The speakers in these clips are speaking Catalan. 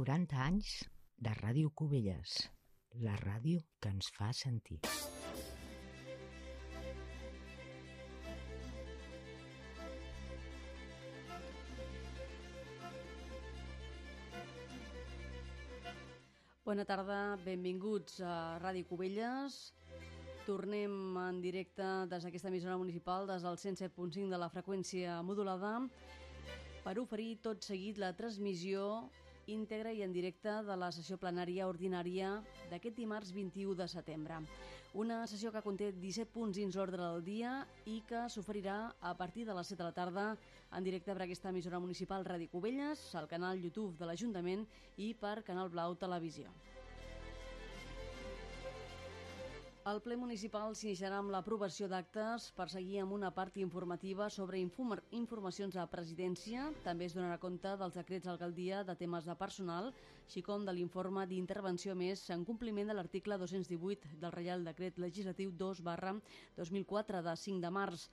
40 anys de Ràdio Cubelles, la ràdio que ens fa sentir. Bona tarda, benvinguts a Ràdio Cubelles. Tornem en directe des d'aquesta emissora municipal, des del 107.5 de la freqüència modulada, per oferir tot seguit la transmissió íntegra i en directe de la sessió plenària ordinària d'aquest dimarts 21 de setembre. Una sessió que conté 17 punts dins l'ordre del dia i que s'oferirà a partir de les 7 de la tarda en directe per aquesta emissora municipal Ràdio Cubelles, al canal YouTube de l'Ajuntament i per Canal Blau Televisió. El ple municipal s'iniciarà amb l'aprovació d'actes per seguir amb una part informativa sobre informacions a presidència. També es donarà compte dels decrets d'alcaldia de temes de personal, així com de l'informe d'intervenció més en compliment de l'article 218 del Reial Decret Legislatiu 2 barra 2004 de 5 de març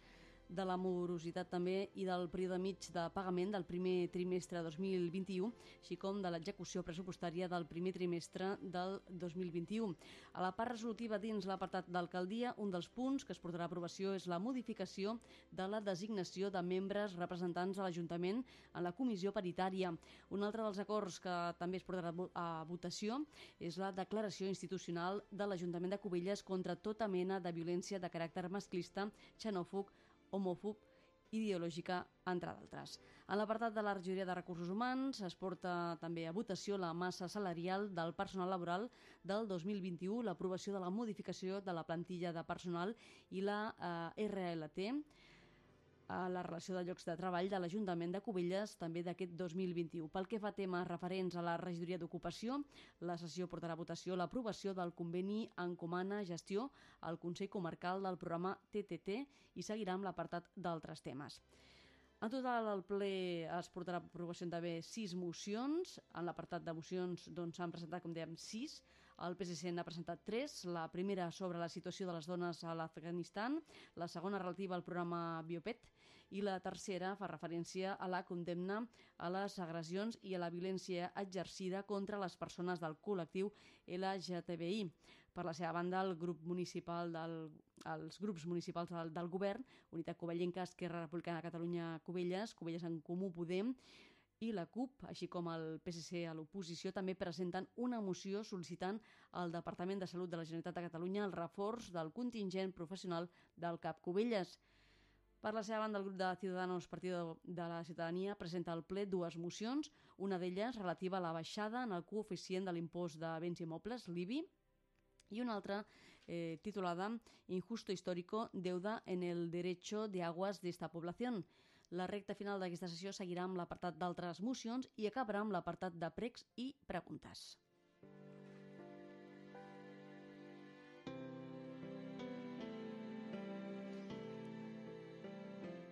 de la morositat també i del període mig de pagament del primer trimestre 2021, així com de l'execució pressupostària del primer trimestre del 2021. A la part resolutiva dins l'apartat d'alcaldia, un dels punts que es portarà a aprovació és la modificació de la designació de membres representants a l'Ajuntament en la comissió paritària. Un altre dels acords que també es portarà a votació és la declaració institucional de l'Ajuntament de Cubelles contra tota mena de violència de caràcter masclista, xenòfob homòfob ideològica, entre d'altres. En l'apartat de la regidoria de recursos humans es porta també a votació la massa salarial del personal laboral del 2021, l'aprovació de la modificació de la plantilla de personal i la eh, RLT, a la relació de llocs de treball de l'Ajuntament de Cubelles també d'aquest 2021. Pel que fa a temes referents a la regidoria d'ocupació, la sessió portarà a votació l'aprovació del conveni Encomana Gestió al Consell Comarcal del programa TTT i seguirà amb l'apartat d'altres temes. En total, el ple es portarà a aprovació també sis mocions. En l'apartat de mocions doncs, s'han presentat, com dèiem, sis. El PSC n'ha presentat tres. La primera sobre la situació de les dones a l'Afganistan, la segona relativa al programa Biopet i la tercera fa referència a la condemna a les agressions i a la violència exercida contra les persones del col·lectiu LGTBI. Per la seva banda, el grup municipal del, els grups municipals del, del govern, Unitat Covellenca, Esquerra Republicana de Catalunya, Covelles, Covelles en Comú Podem, i la CUP, així com el PSC a l'oposició, també presenten una moció sol·licitant al Departament de Salut de la Generalitat de Catalunya el reforç del contingent professional del CAP Covelles. Per la seva banda, el grup de Ciudadanos Partido de la Ciutadania presenta al ple dues mocions, una d'elles relativa a la baixada en el coeficient de l'impost de béns immobles, l'IBI, y una altra eh, titulada Injusto histórico, deuda en el derecho de aguas de esta población. La recta final d'aquesta sessió seguirà amb l'apartat d'altres mocions i acabarà amb l'apartat de pregs i preguntes.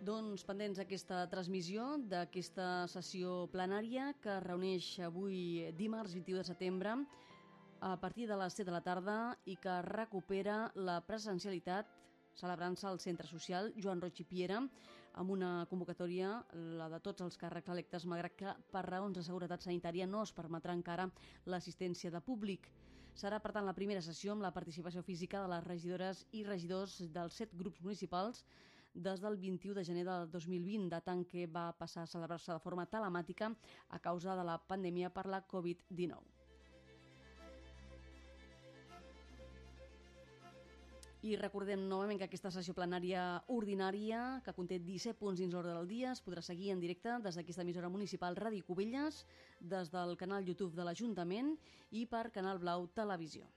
Doncs pendents aquesta transmissió d'aquesta sessió plenària que reuneix avui dimarts 21 de setembre a partir de les 7 de la tarda i que recupera la presencialitat celebrant-se al Centre Social Joan Roig i Piera amb una convocatòria, la de tots els càrrecs electes, malgrat que per raons de seguretat sanitària no es permetrà encara l'assistència de públic. Serà, per tant, la primera sessió amb la participació física de les regidores i regidors dels set grups municipals des del 21 de gener del 2020, tant que va passar a celebrar-se de forma telemàtica a causa de la pandèmia per la Covid-19. I recordem novament que aquesta sessió plenària ordinària, que conté 17 punts dins l'ordre del dia, es podrà seguir en directe des d'aquesta emissora municipal Ràdio Cubelles, des del canal YouTube de l'Ajuntament i per Canal Blau Televisió.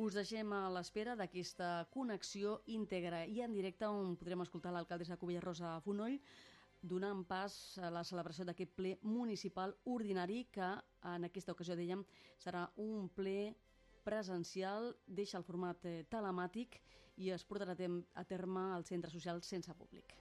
Us deixem a l'espera d'aquesta connexió íntegra i en directe on podrem escoltar l'alcaldessa Cubella Rosa Fonoll donant pas a la celebració d'aquest ple municipal ordinari que en aquesta ocasió, dèiem, serà un ple presencial, deixa el format eh, telemàtic i es portarà a terme al centre social sense públic.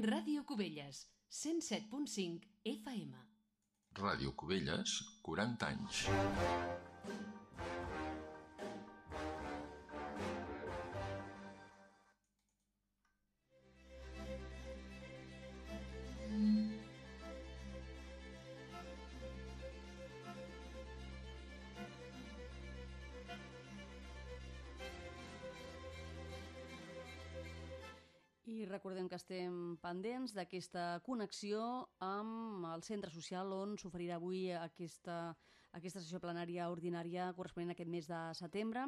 Ràdio Cubelles, 107.5 FM. Ràdio Cubelles, 40 anys. I recordem que estem pendents d'aquesta connexió amb el centre social on s'oferirà avui aquesta, aquesta sessió plenària ordinària corresponent a aquest mes de setembre.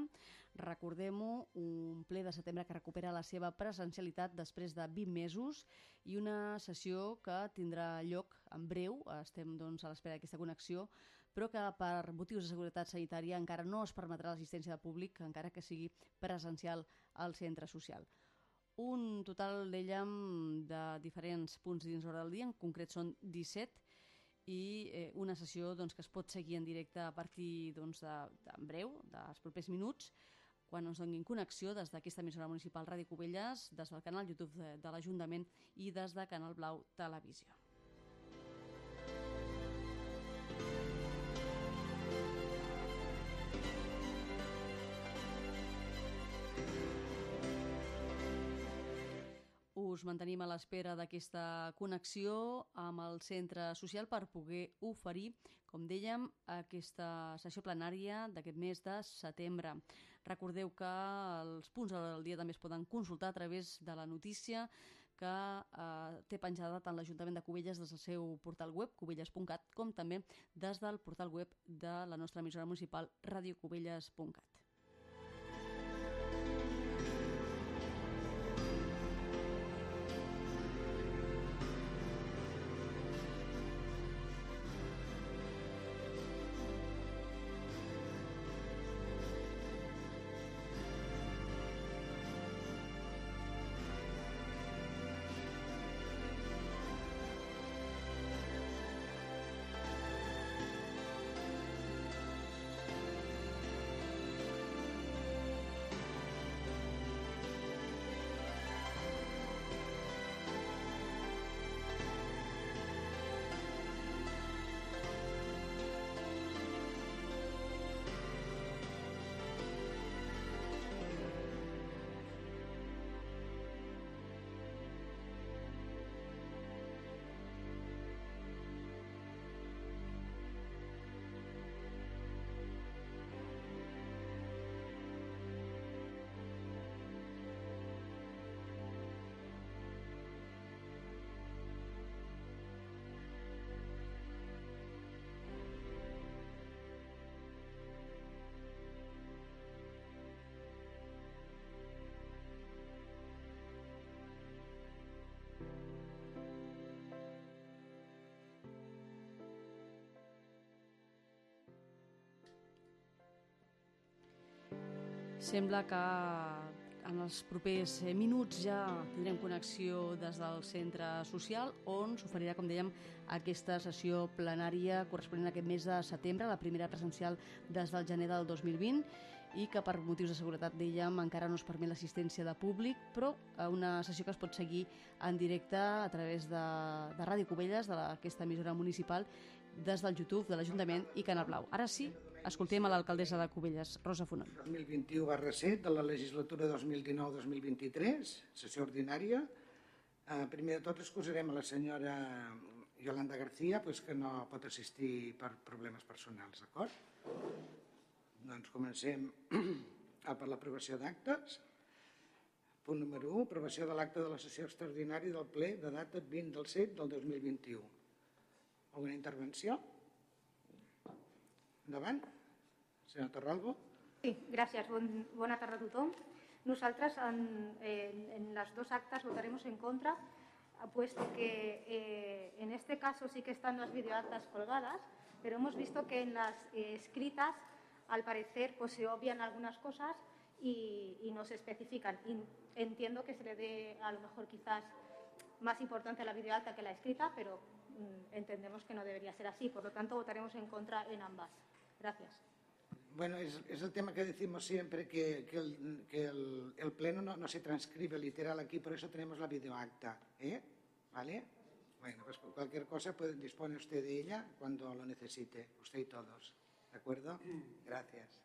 Recordem-ho, un ple de setembre que recupera la seva presencialitat després de 20 mesos i una sessió que tindrà lloc en breu, estem doncs, a l'espera d'aquesta connexió, però que per motius de seguretat sanitària encara no es permetrà l'assistència de públic, encara que sigui presencial al centre social un total, dèiem, de diferents punts dins l'hora del dia, en concret són 17, i eh, una sessió doncs, que es pot seguir en directe a partir doncs, de, de, breu, dels propers minuts, quan ens donin connexió des d'aquesta emissora municipal Ràdio Cubelles, des del canal YouTube de, de l'Ajuntament i des de Canal Blau Televisió. Us mantenim a l'espera d'aquesta connexió amb el centre social per poder oferir, com dèiem, aquesta sessió plenària d'aquest mes de setembre. Recordeu que els punts del dia també es poden consultar a través de la notícia que eh, té penjada tant l'Ajuntament de Cubelles des del seu portal web, cubelles.cat, com també des del portal web de la nostra emissora municipal, radiocubelles.cat. Sembla que en els propers eh, minuts ja tindrem connexió des del centre social on s'oferirà, com dèiem, aquesta sessió plenària corresponent a aquest mes de setembre, la primera presencial des del gener del 2020 i que per motius de seguretat, dèiem, encara no es permet l'assistència de públic, però una sessió que es pot seguir en directe a través de, de Ràdio Cubelles, d'aquesta emissora municipal, des del YouTube de l'Ajuntament i Canal Blau. Ara sí, escoltem a l'alcaldessa de Cubelles, Rosa Fonon. 2021 barra 7 de la legislatura 2019-2023, sessió ordinària. Eh, primer de tot excusarem a la senyora Yolanda García, pues, que no pot assistir per problemes personals, d'acord? Doncs comencem per l'aprovació d'actes. Punt número 1, aprovació de l'acte de la sessió extraordinària del ple de data 20 del 7 del 2021. Alguna intervenció? Endavant. Senyor Torralbo. Sí, gràcies. Bon, bona tarda a tothom. Nosaltres en, en, en les dos actes votaremos en contra, puesto que eh, en este caso sí que están las videoactas colgadas, pero hemos visto que en las eh, escritas, al parecer, pues se obvian algunas cosas y, y no se especifican. Y entiendo que se le dé, a lo mejor, quizás más importancia a la videoacta que la escrita, pero mm, entendemos que no debería ser así. Por lo tanto, votaremos en contra en ambas. Gracias. Bueno, es, es, el tema que decimos siempre, que, que, el, que el, el, pleno no, no, se transcribe literal aquí, por eso tenemos la videoacta. ¿eh? ¿Vale? Bueno, pues cualquier cosa puede, dispone usted de ella cuando lo necesite, usted y todos. ¿De acuerdo? Gracias.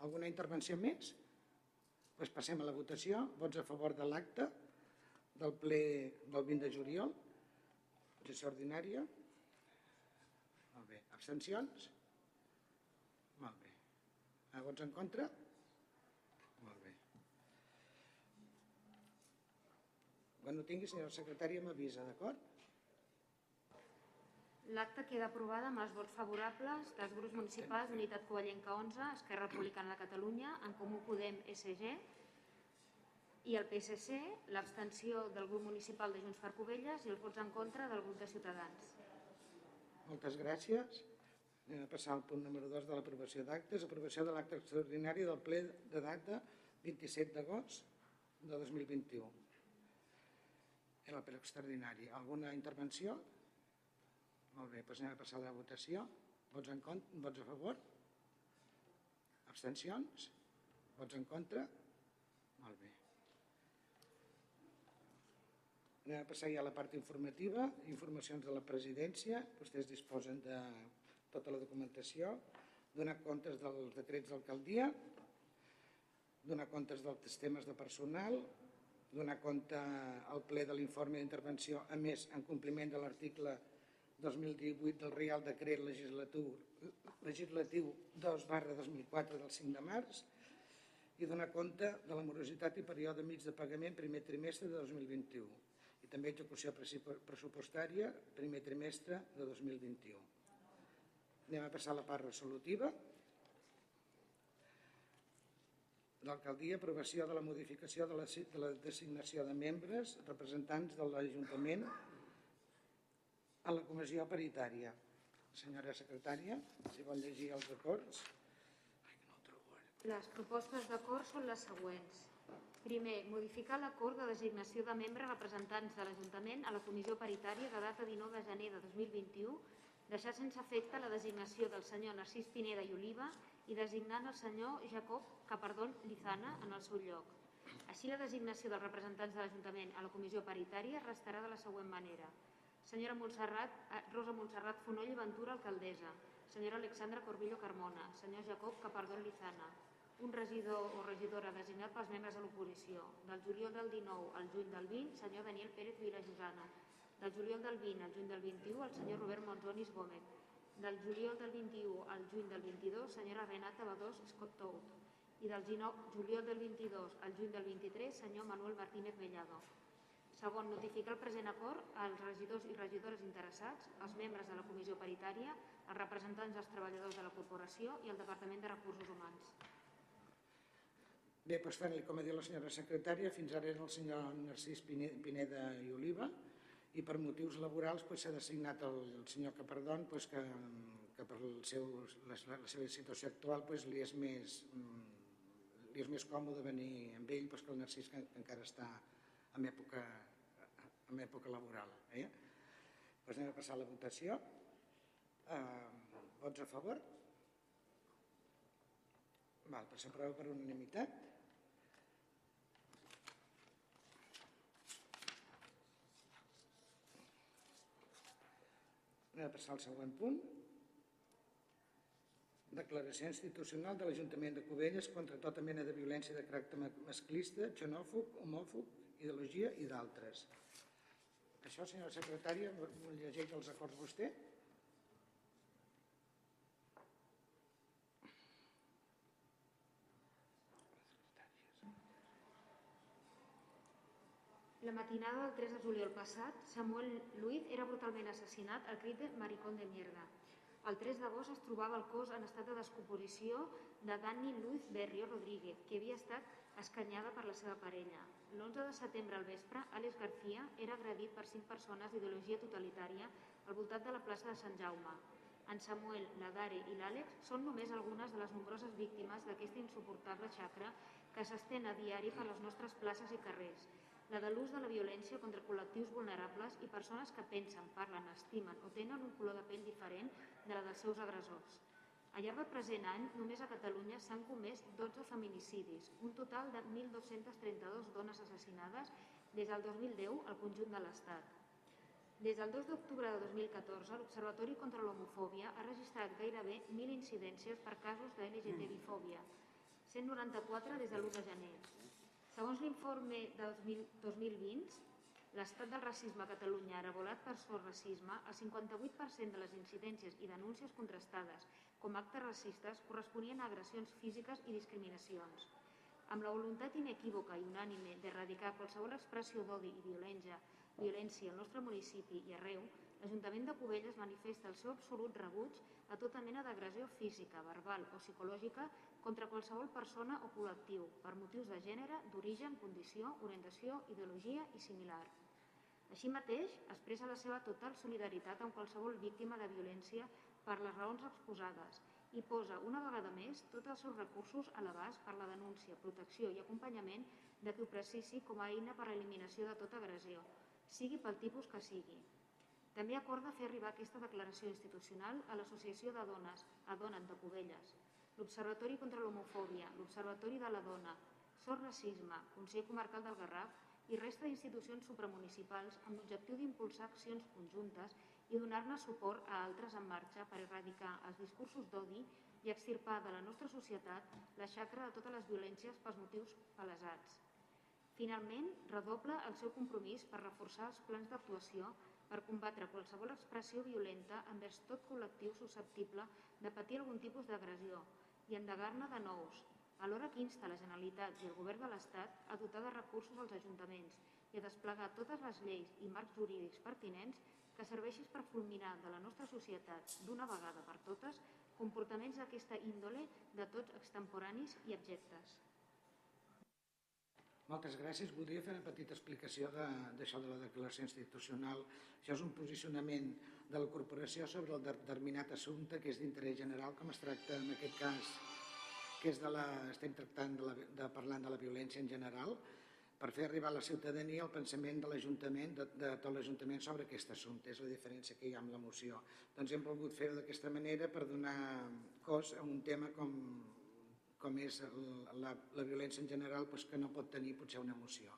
Alguna intervenció més? Doncs passem a la votació. Vots a favor de l'acte del ple del 20 de juliol. Sessió ordinària. Abstencions? Molt bé. Ah, vots en contra? Molt bé. Quan ho tingui, senyora secretària, m'avisa, d'acord? L'acta queda aprovada amb els vots favorables dels grups municipals Unitat Covellenca 11, Esquerra Republicana de Catalunya, En Comú Podem, SG i el PSC, l'abstenció del grup municipal de Junts per Covelles i els vots en contra del grup de Ciutadans. Moltes gràcies. Anem a passar al punt número 2 de l'aprovació d'actes. Aprovació de l'acte extraordinari del ple de data 27 d'agost de 2021. Era el ple extraordinari. Alguna intervenció? Molt bé, doncs anem a passar a la votació. Vots, en contra, vots a favor? Abstencions? Vots en contra? Molt bé. Anem a passar ja a la part informativa, informacions de la presidència. Vostès disposen de tota la documentació, donar comptes dels decrets d'alcaldia, donar comptes dels temes de personal, donar compte al ple de l'informe d'intervenció, a més, en compliment de l'article 2018 del Real Decret Legislatiu, legislatiu 2 barra 2004 del 5 de març i donar compte de la morositat i període mig de pagament primer trimestre de 2021 i també execució pressupostària primer trimestre de 2021. Anem a passar a la part resolutiva. L'alcaldia, aprovació de la modificació de la, de la designació de membres, representants de l'Ajuntament a la comissió paritària. Senyora secretària, si vol llegir els acords. Ai, no. Les propostes d'acord són les següents. Primer, modificar l'acord de designació de membres representants de l'Ajuntament a la comissió paritària de data 19 de gener de 2021, deixar sense efecte la designació del senyor Narcís Pineda i Oliva i designant el senyor Jacob Capardón Lizana en el seu lloc. Així, la designació dels representants de l'Ajuntament a la comissió paritària restarà de la següent manera. Senyora Montserrat, eh, Rosa Montserrat Fonoll i Ventura, alcaldessa. Senyora Alexandra Corbillo Carmona. Senyor Jacob Capardón Lizana. Un regidor o regidora designat pels membres de l'oposició. Del juliol del 19 al juny del 20, senyor Daniel Pérez Vilajosana. Del juliol del 20 al juny del 21, el senyor Robert Monzonis Gómez. Del juliol del 21 al juny del 22, senyora Renata Badós Scott Tout. I del 19, juliol del 22 al juny del 23, senyor Manuel Martínez Mellado. Segon, notificar el present acord als regidors i regidores interessats, als membres de la comissió paritària, als representants dels treballadors de la corporació i al Departament de Recursos Humans. Bé, doncs fent com ha dit la senyora secretària, fins ara era el senyor Narcís Pineda i Oliva i per motius laborals doncs, s'ha designat el, el senyor Capardón doncs, que, que per el seu, la, la seva situació actual doncs, li, és més, mm, li és més còmode venir amb ell doncs, que el Narcís que, que encara està en època, en època laboral. Eh? Doncs anem a passar a la votació. Eh, vots a favor? Val, doncs s'aprova per unanimitat. A passar al següent punt. Declaració institucional de l'Ajuntament de Cubelles contra tota mena de violència de caràcter masclista, xenòfob, homòfob, ideologia i d'altres. Això, senyora secretària, llegeix els acords vostè? La matinada del 3 de juliol passat, Samuel Luiz era brutalment assassinat al crit de maricón de mierda. El 3 d'agost es trobava el cos en estat de descomposició de Dani Luiz Berrio Rodríguez, que havia estat escanyada per la seva parella. L'11 de setembre al vespre, Àlex García era agredit per cinc persones d'ideologia totalitària al voltant de la plaça de Sant Jaume. En Samuel, la Dare i l'Àlex són només algunes de les nombroses víctimes d'aquesta insuportable xacra que s'estén a diari per les nostres places i carrers, la de l'ús de la violència contra col·lectius vulnerables i persones que pensen, parlen, estimen o tenen un color de pell diferent de la dels seus agressors. Al llarg del present any, només a Catalunya s'han comès 12 feminicidis, un total de 1.232 dones assassinades des del 2010 al conjunt de l'Estat. Des del 2 d'octubre de 2014, l'Observatori contra l'Homofòbia ha registrat gairebé 1.000 incidències per casos de LGTBI-fòbia, 194 des de l'1 de gener. Segons l'informe de 2020, l'estat del racisme a Catalunya ha revelat per sort racisme, el 58% de les incidències i denúncies contrastades com actes racistes corresponien a agressions físiques i discriminacions. Amb la voluntat inequívoca i unànime d'erradicar qualsevol expressió d'odi i violència, violència al nostre municipi i arreu, l'Ajuntament de Cubelles manifesta el seu absolut rebuig a tota mena d'agressió física, verbal o psicològica contra qualsevol persona o col·lectiu per motius de gènere, d'origen, condició, orientació, ideologia i similar. Així mateix, expressa la seva total solidaritat amb qualsevol víctima de violència per les raons exposades i posa una vegada més tots els seus recursos a l'abast per la denúncia, protecció i acompanyament de qui ho precisi com a eina per a l'eliminació de tota agressió, sigui pel tipus que sigui. També acorda fer arribar aquesta declaració institucional a l'Associació de Dones, a Dona't de Cubelles, l'Observatori contra l'Homofòbia, l'Observatori de la Dona, Sort Racisme, Consell Comarcal del Garraf i resta d'institucions supramunicipals amb l'objectiu d'impulsar accions conjuntes i donar-ne suport a altres en marxa per erradicar els discursos d'odi i extirpar de la nostra societat la xacra de totes les violències pels motius palesats. Finalment, redobla el seu compromís per reforçar els plans d'actuació per combatre qualsevol expressió violenta envers tot col·lectiu susceptible de patir algun tipus d'agressió i endegar-ne de nous, alhora que insta la Generalitat i el Govern de l'Estat a dotar de recursos als ajuntaments i a desplegar totes les lleis i marcs jurídics pertinents que serveixis per fulminar de la nostra societat d'una vegada per totes comportaments d'aquesta índole de tots extemporanis i objectes. Moltes gràcies. Voldria fer una petita explicació d'això de, de la declaració institucional. Això és un posicionament de la corporació sobre el determinat assumpte que és d'interès general, com es tracta en aquest cas, que és de la, estem tractant de, la, de parlant de la violència en general, per fer arribar a la ciutadania el pensament de l'Ajuntament, de, de tot l'Ajuntament sobre aquest assumpte. És la diferència que hi ha amb la moció. Doncs hem volgut fer-ho d'aquesta manera per donar cos a un tema com, com és la, la violència en general doncs que no pot tenir potser una moció.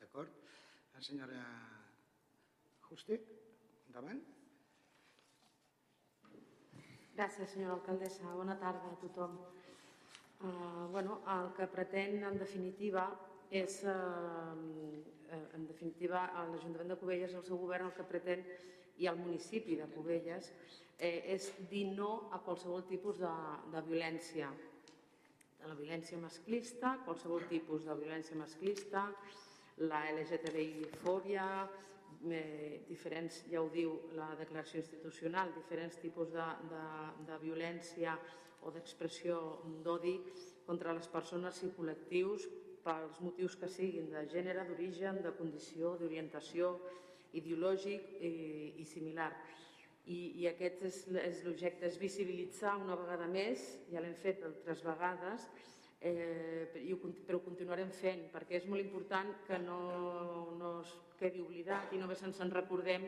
D'acord? Senyora Juste, endavant. Gràcies, senyora alcaldessa. Bona tarda a tothom. Uh, bueno, el que pretén, en definitiva, és, eh, eh, en definitiva, l'Ajuntament de Cubelles, el seu govern, el que pretén, i el municipi de Cubelles, eh, és dir no a qualsevol tipus de, de violència, de la violència masclista, qualsevol tipus de violència masclista, la LGTBI-fòbia, eh, diferents, ja ho diu la declaració institucional, diferents tipus de, de, de violència o d'expressió d'odi contra les persones i col·lectius pels motius que siguin de gènere, d'origen, de condició, d'orientació, ideològic i, i similar. I, i aquest és, és l'objecte, és visibilitzar una vegada més, ja l'hem fet altres vegades, eh, i ho, però ho continuarem fent, perquè és molt important que no, no es quedi oblidat i només ens en recordem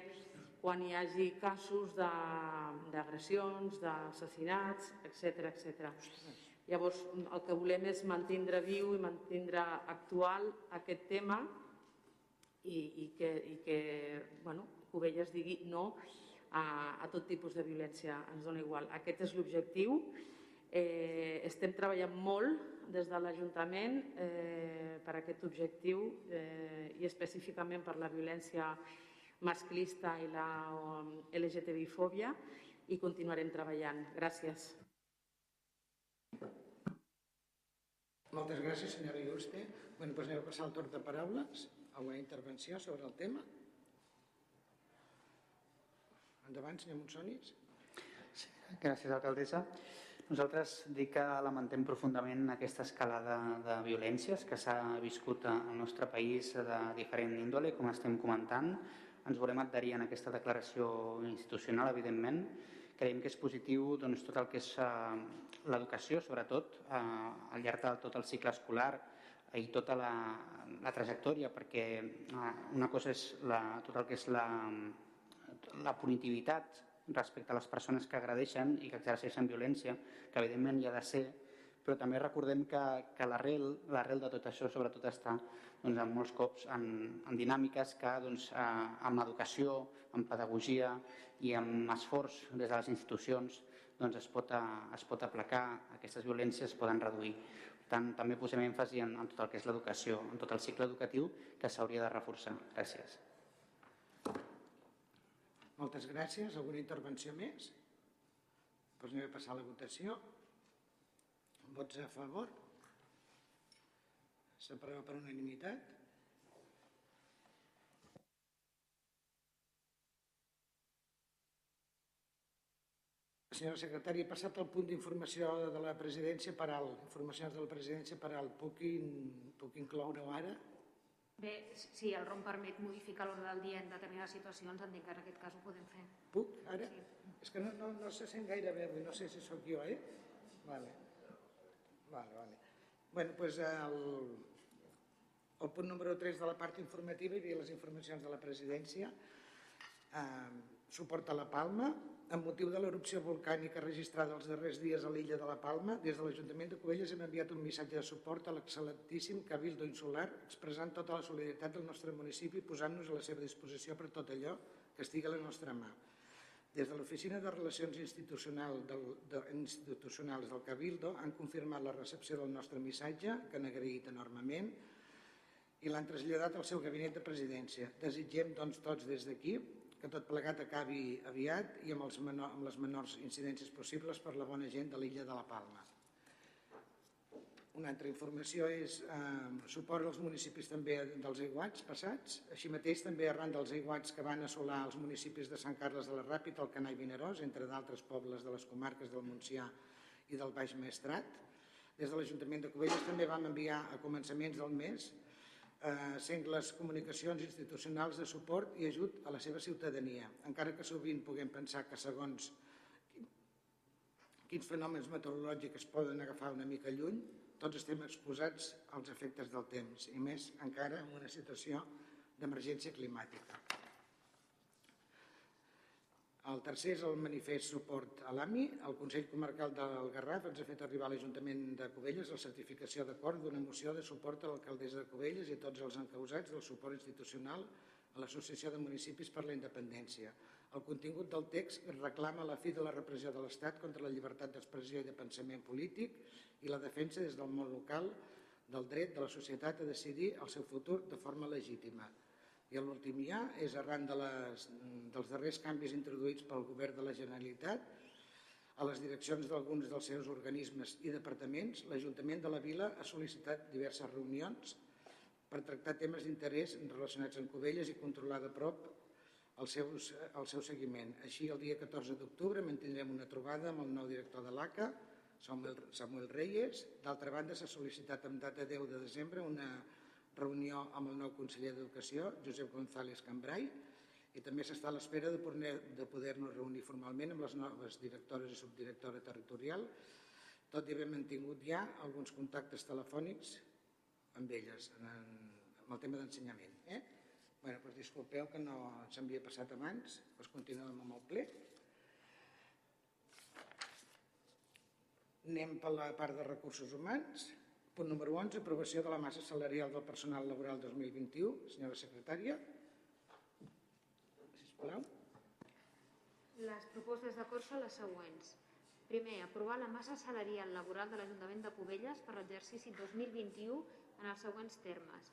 quan hi hagi casos d'agressions, d'assassinats, etc etc. Llavors, el que volem és mantindre viu i mantindre actual aquest tema i, i que, i que bueno, Covelles digui no a, a tot tipus de violència, ens dona igual. Aquest és l'objectiu. Eh, estem treballant molt des de l'Ajuntament eh, per aquest objectiu eh, i específicament per la violència masclista i la LGTBI-fòbia i continuarem treballant. Gràcies. Moltes gràcies, senyora Iuste. Bueno, doncs anem a passar el torn de paraules a una intervenció sobre el tema. Endavant, senyor Monsonis. Sí, gràcies, alcaldessa. Nosaltres dic que lamentem profundament aquesta escalada de violències que s'ha viscut al nostre país de diferent índole, com estem comentant. Ens volem adherir en aquesta declaració institucional, evidentment, creiem que és positiu doncs, tot el que és uh, l'educació, sobretot, uh, al llarg de tot el cicle escolar i tota la, la trajectòria, perquè uh, una cosa és la, tot el que és la, la punitivitat respecte a les persones que agradeixen i que exerceixen violència, que evidentment hi ha de ser, però també recordem que, que l'arrel de tot això sobretot està doncs, en molts cops en, en dinàmiques que doncs, eh, amb l'educació, amb pedagogia i amb esforç des de les institucions doncs, es, pot, eh, es pot aplacar, aquestes violències es poden reduir. Per tant, també posem èmfasi en, en tot el que és l'educació, en tot el cicle educatiu que s'hauria de reforçar. Gràcies. Moltes gràcies. Alguna intervenció més? Doncs anem a passar a la votació. Vots a favor? S'aprova per unanimitat. Senyora secretària, he passat el punt d'informació de la presidència per alt. Informacions de la presidència per alt. Puc, in, puc incloure-ho ara? Bé, si el ROM permet modificar l'ordre del dia en determinades situacions, entenc que en aquest cas ho podem fer. Puc, ara? Sí. És que no, no, no se sent gaire bé avui, no sé si sóc jo, eh? Vale. Vale, vale. Bueno, doncs el, el punt número 3 de la part informativa hi havia les informacions de la presidència. Eh, suport a la Palma, amb motiu de l'erupció volcànica registrada els darrers dies a l'illa de la Palma, des de l'Ajuntament de Cubelles hem enviat un missatge de suport a l'excel·lentíssim Cabildo Insular, expressant tota la solidaritat del nostre municipi i posant-nos a la seva disposició per tot allò que estigui a la nostra mà. Des de l'Oficina de Relacions Institucionals del, de, Institucionals del Cabildo han confirmat la recepció del nostre missatge, que han agraït enormement, i l'han traslladat al seu gabinet de presidència. Desitgem, doncs, tots des d'aquí que tot plegat acabi aviat i amb, els menor, amb les menors incidències possibles per la bona gent de l'illa de la Palma. Una altra informació és eh, suport als municipis també dels aiguats passats. Així mateix també arran dels aiguats que van assolar els municipis de Sant Carles de la Ràpita, el Canà i Vinaròs, entre d'altres pobles de les comarques del Montsià i del Baix Maestrat. Des de l'Ajuntament de Cubelles també vam enviar a començaments del mes eh, sengles comunicacions institucionals de suport i ajut a la seva ciutadania, encara que sovint puguem pensar que segons quins fenòmens meteorològics poden agafar una mica lluny, tots estem exposats als efectes del temps i més encara en una situació d'emergència climàtica. El tercer és el manifest suport a l'AMI. El Consell Comarcal del Garraf ens ha fet arribar a l'Ajuntament de Cubelles la certificació d'acord d'una moció de suport a l'alcaldessa de Cubelles i a tots els encausats del suport institucional a l'Associació de Municipis per la Independència. El contingut del text reclama la fi de la repressió de l'Estat contra la llibertat d'expressió i de pensament polític i la defensa des del món local del dret de la societat a decidir el seu futur de forma legítima. I l'últim ja és arran de les, dels darrers canvis introduïts pel Govern de la Generalitat a les direccions d'alguns dels seus organismes i departaments, l'Ajuntament de la Vila ha sol·licitat diverses reunions per tractar temes d'interès relacionats amb Cubelles i controlar de prop el, seus, el seu seguiment. Així, el dia 14 d'octubre mantindrem una trobada amb el nou director de l'ACA, Samuel, Samuel Reyes. D'altra banda, s'ha sol·licitat amb data 10 de desembre una reunió amb el nou conseller d'Educació, Josep González Cambrai, i també s'està a l'espera de poder-nos poder reunir formalment amb les noves directores i subdirectora territorial, tot i haver mantingut ja alguns contactes telefònics amb elles en, en el tema d'ensenyament. Eh? Bueno, doncs disculpeu que no s'havia passat abans, doncs continuem amb el ple. Anem per la part de recursos humans. Punt número 11, aprovació de la massa salarial del personal laboral 2021. Senyora secretària. Sisplau. Les propostes d'acord són les següents. Primer, aprovar la massa salarial laboral de l'Ajuntament de Cubelles per l'exercici 2021 en els següents termes.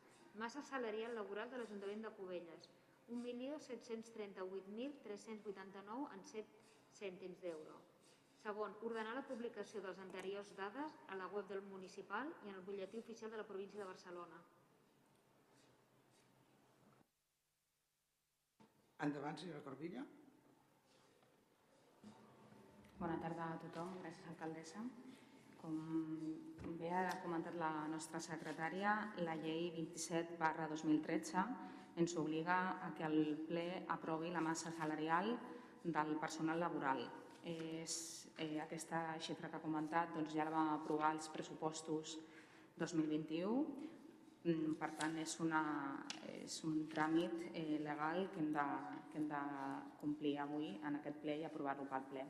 Massa salarial laboral de l'Ajuntament de Cubelles, 1.738.389 en 7 cèntims d'euro. Segon, ordenar la publicació dels anteriors dades a la web del municipal i en el butlletí oficial de la província de Barcelona. Endavant, senyora Corbilla. Bona tarda a tothom. Gràcies, alcaldessa. Com bé ha comentat la nostra secretària, la llei 27 barra 2013 ens obliga a que el ple aprovi la massa salarial del personal laboral és, eh, aquesta xifra que ha comentat doncs ja la vam aprovar als pressupostos 2021. Mm, per tant, és, una, és un tràmit eh, legal que hem, de, que hem de complir avui en aquest ple i aprovar-lo pel ple.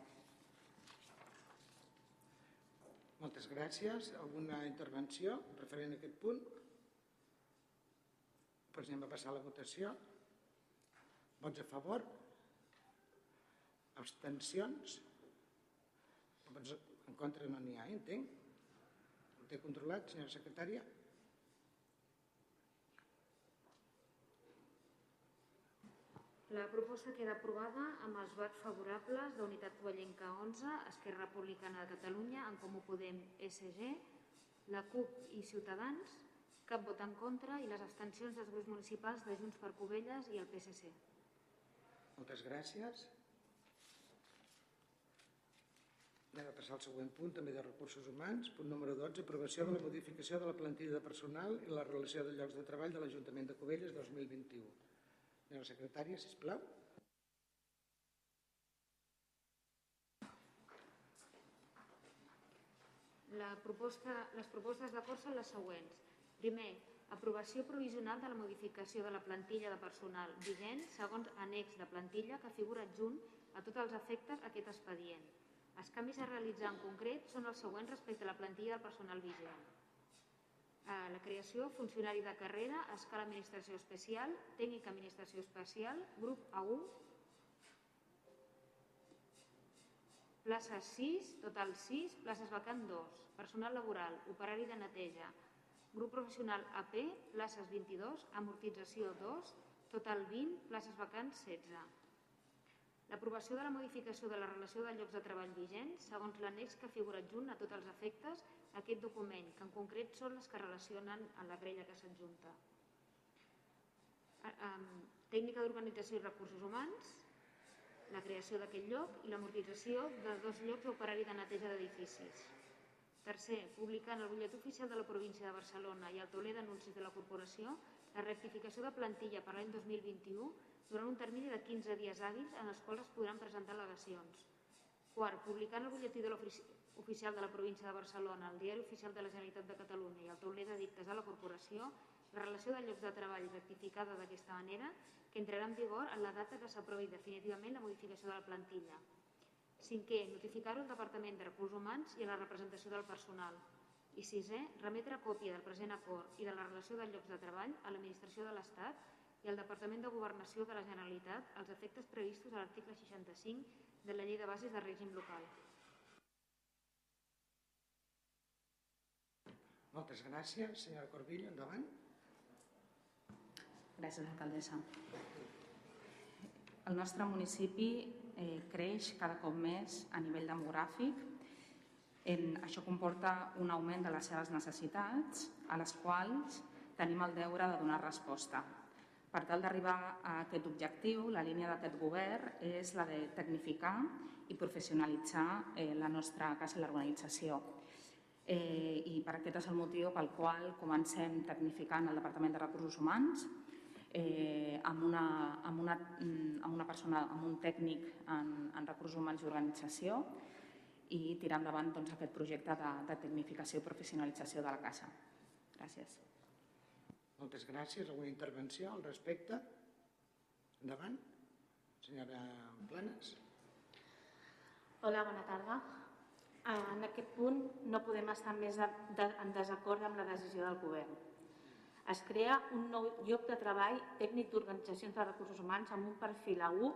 Moltes gràcies. Alguna intervenció referent a aquest punt? Doncs anem a passar a la votació. Vots a favor? Abstencions? Vots en contra no n'hi ha, eh, entenc. Ho té controlat, senyora secretària? La proposta queda aprovada amb els vots favorables d'Unitat Covellenca 11, Esquerra Republicana de Catalunya, en Comú Podem, SG, la CUP i Ciutadans, cap vot en contra i les abstencions dels grups municipals de Junts per Covelles i el PSC. Moltes gràcies. Anem a passar al següent punt, també de recursos humans. Punt número 12, aprovació de la modificació de la plantilla de personal i la relació de llocs de treball de l'Ajuntament de Covelles 2021. Senyora secretària, sisplau. La proposta, les propostes d'acord són les següents. Primer, aprovació provisional de la modificació de la plantilla de personal vigent segons annex de plantilla que figura adjunt a tots els efectes aquest expedient. Els canvis a realitzar en concret són els següents respecte a la plantilla del personal vigent. Eh, la creació, funcionari de carrera, escala administració especial, tècnica administració especial, grup A1, places 6, total 6, places vacant 2, personal laboral, operari de neteja, grup professional AP, places 22, amortització 2, total 20, places vacants 16. L'aprovació de la modificació de la relació de llocs de treball vigents, segons l'annex que figura adjunt a tots els efectes aquest document, que en concret són les que relacionen a la grella que s'adjunta. Tècnica d'organització i recursos humans, la creació d'aquest lloc i l'amortització de dos llocs d'operari de neteja d'edificis. Tercer, publicar en el butllet oficial de la província de Barcelona i al tauler d'anuncis de la corporació la rectificació de plantilla per l'any 2021 durant un termini de 15 dies hàbils en els quals es podran presentar al·legacions. Quart, publicar en el butlletí de oficial de la província de Barcelona, el diari oficial de la Generalitat de Catalunya i el tauler d'edictes a la corporació, la relació de llocs de treball rectificada d'aquesta manera, que entrarà en vigor en la data que s'aprovi definitivament la modificació de la plantilla. Cinquè, notificar-ho al Departament de Recursos Humans i a la representació del personal. I sisè, remetre còpia del present acord i de la relació de llocs de treball a l'Administració de l'Estat i al Departament de Governació de la Generalitat als efectes previstos a l'article 65 de la Llei de Bases de Règim Local. Moltes gràcies. Senyora Corbillo, endavant. Gràcies, alcaldessa. El nostre municipi eh, creix cada cop més a nivell demogràfic. En, això comporta un augment de les seves necessitats, a les quals tenim el deure de donar resposta. Per tal d'arribar a aquest objectiu, la línia d'aquest govern és la de tecnificar i professionalitzar eh, la nostra casa i l'organització eh, i per aquest és el motiu pel qual comencem tecnificant el Departament de Recursos Humans eh, amb, una, amb, una, mm, amb una persona, amb un tècnic en, en recursos humans i organització i tirar endavant doncs, aquest projecte de, de tecnificació i professionalització de la casa. Gràcies. Moltes gràcies. Alguna intervenció al respecte? Endavant. Senyora Planes. Hola, bona tarda. En aquest punt no podem estar més en desacord amb la decisió del govern. Es crea un nou lloc de treball tècnic d'organitzacions de recursos humans amb un perfil A1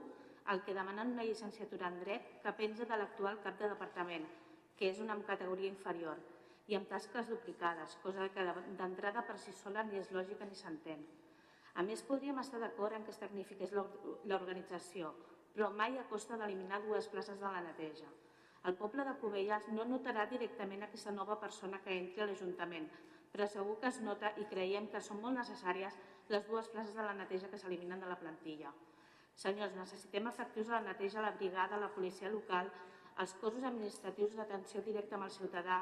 el que demanen una llicenciatura en dret que penja de l'actual cap de departament, que és una categoria inferior, i amb tasques duplicades, cosa que d'entrada per si sola ni és lògica ni s'entén. A més, podríem estar d'acord en que es tecnifiqués l'organització, però mai a costa d'eliminar dues places de la neteja. El poble de Cubelles no notarà directament aquesta nova persona que entri a l'Ajuntament, però segur que es nota i creiem que són molt necessàries les dues places de la neteja que s'eliminen de la plantilla. Senyors, necessitem efectius de la neteja la brigada, la policia local, els cossos administratius d'atenció directa amb el ciutadà,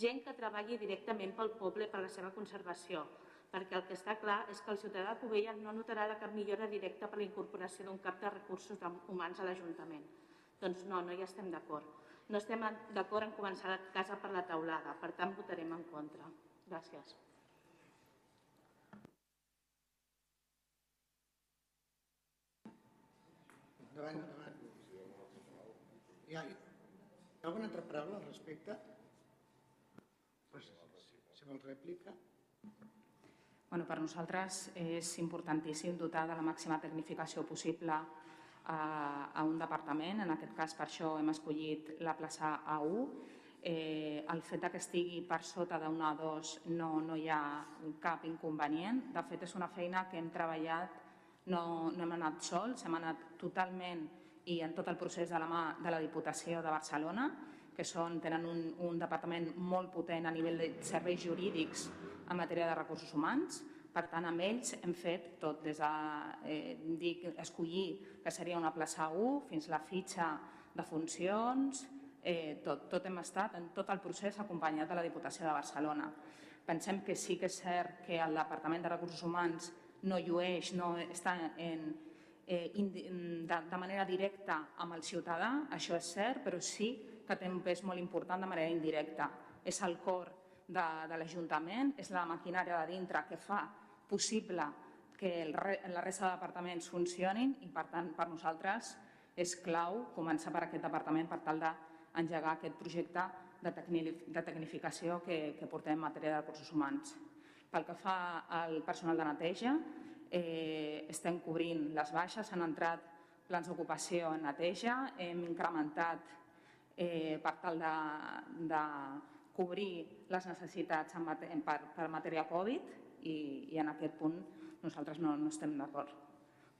gent que treballi directament pel poble per la seva conservació, perquè el que està clar és que el ciutadà de Cubelles no notarà de cap millora directa per la incorporació d'un cap de recursos humans a l'Ajuntament. Doncs no, no hi estem d'acord. No estem d'acord en començar la casa per la taulada, per tant votarem en contra. Gràcies. Endavant, endavant. Hi ha alguna altra paraula al respecte? Si, si vol rèplica. Bueno, per nosaltres és importantíssim dotar de la màxima tecnificació possible a, a un departament. En aquest cas, per això hem escollit la plaça A1. Eh, el fet que estigui per sota d'un A2 no, no hi ha cap inconvenient. De fet, és una feina que hem treballat, no, no hem anat sols, hem anat totalment i en tot el procés de la mà de la Diputació de Barcelona, que són, tenen un, un departament molt potent a nivell de serveis jurídics en matèria de recursos humans. Per tant, amb ells hem fet tot, des de eh, dir, escollir que seria una plaça 1 fins la fitxa de funcions, eh, tot, tot hem estat en tot el procés acompanyat de la Diputació de Barcelona. Pensem que sí que és cert que el Departament de Recursos Humans no llueix, no està en, eh, de, de manera directa amb el ciutadà, això és cert, però sí que té un pes molt important de manera indirecta. És el cor de, de l'Ajuntament, és la maquinària de dintre que fa possible que el, la resta de departaments funcionin i, per tant, per nosaltres és clau començar per aquest departament per tal d'engegar aquest projecte de, de tecnificació que, que portem en matèria de recursos humans. Pel que fa al personal de neteja, eh, estem cobrint les baixes, han entrat plans d'ocupació en neteja, hem incrementat eh, per tal de, de cobrir les necessitats en per, per matèria Covid i, i en aquest punt nosaltres no, no estem d'acord.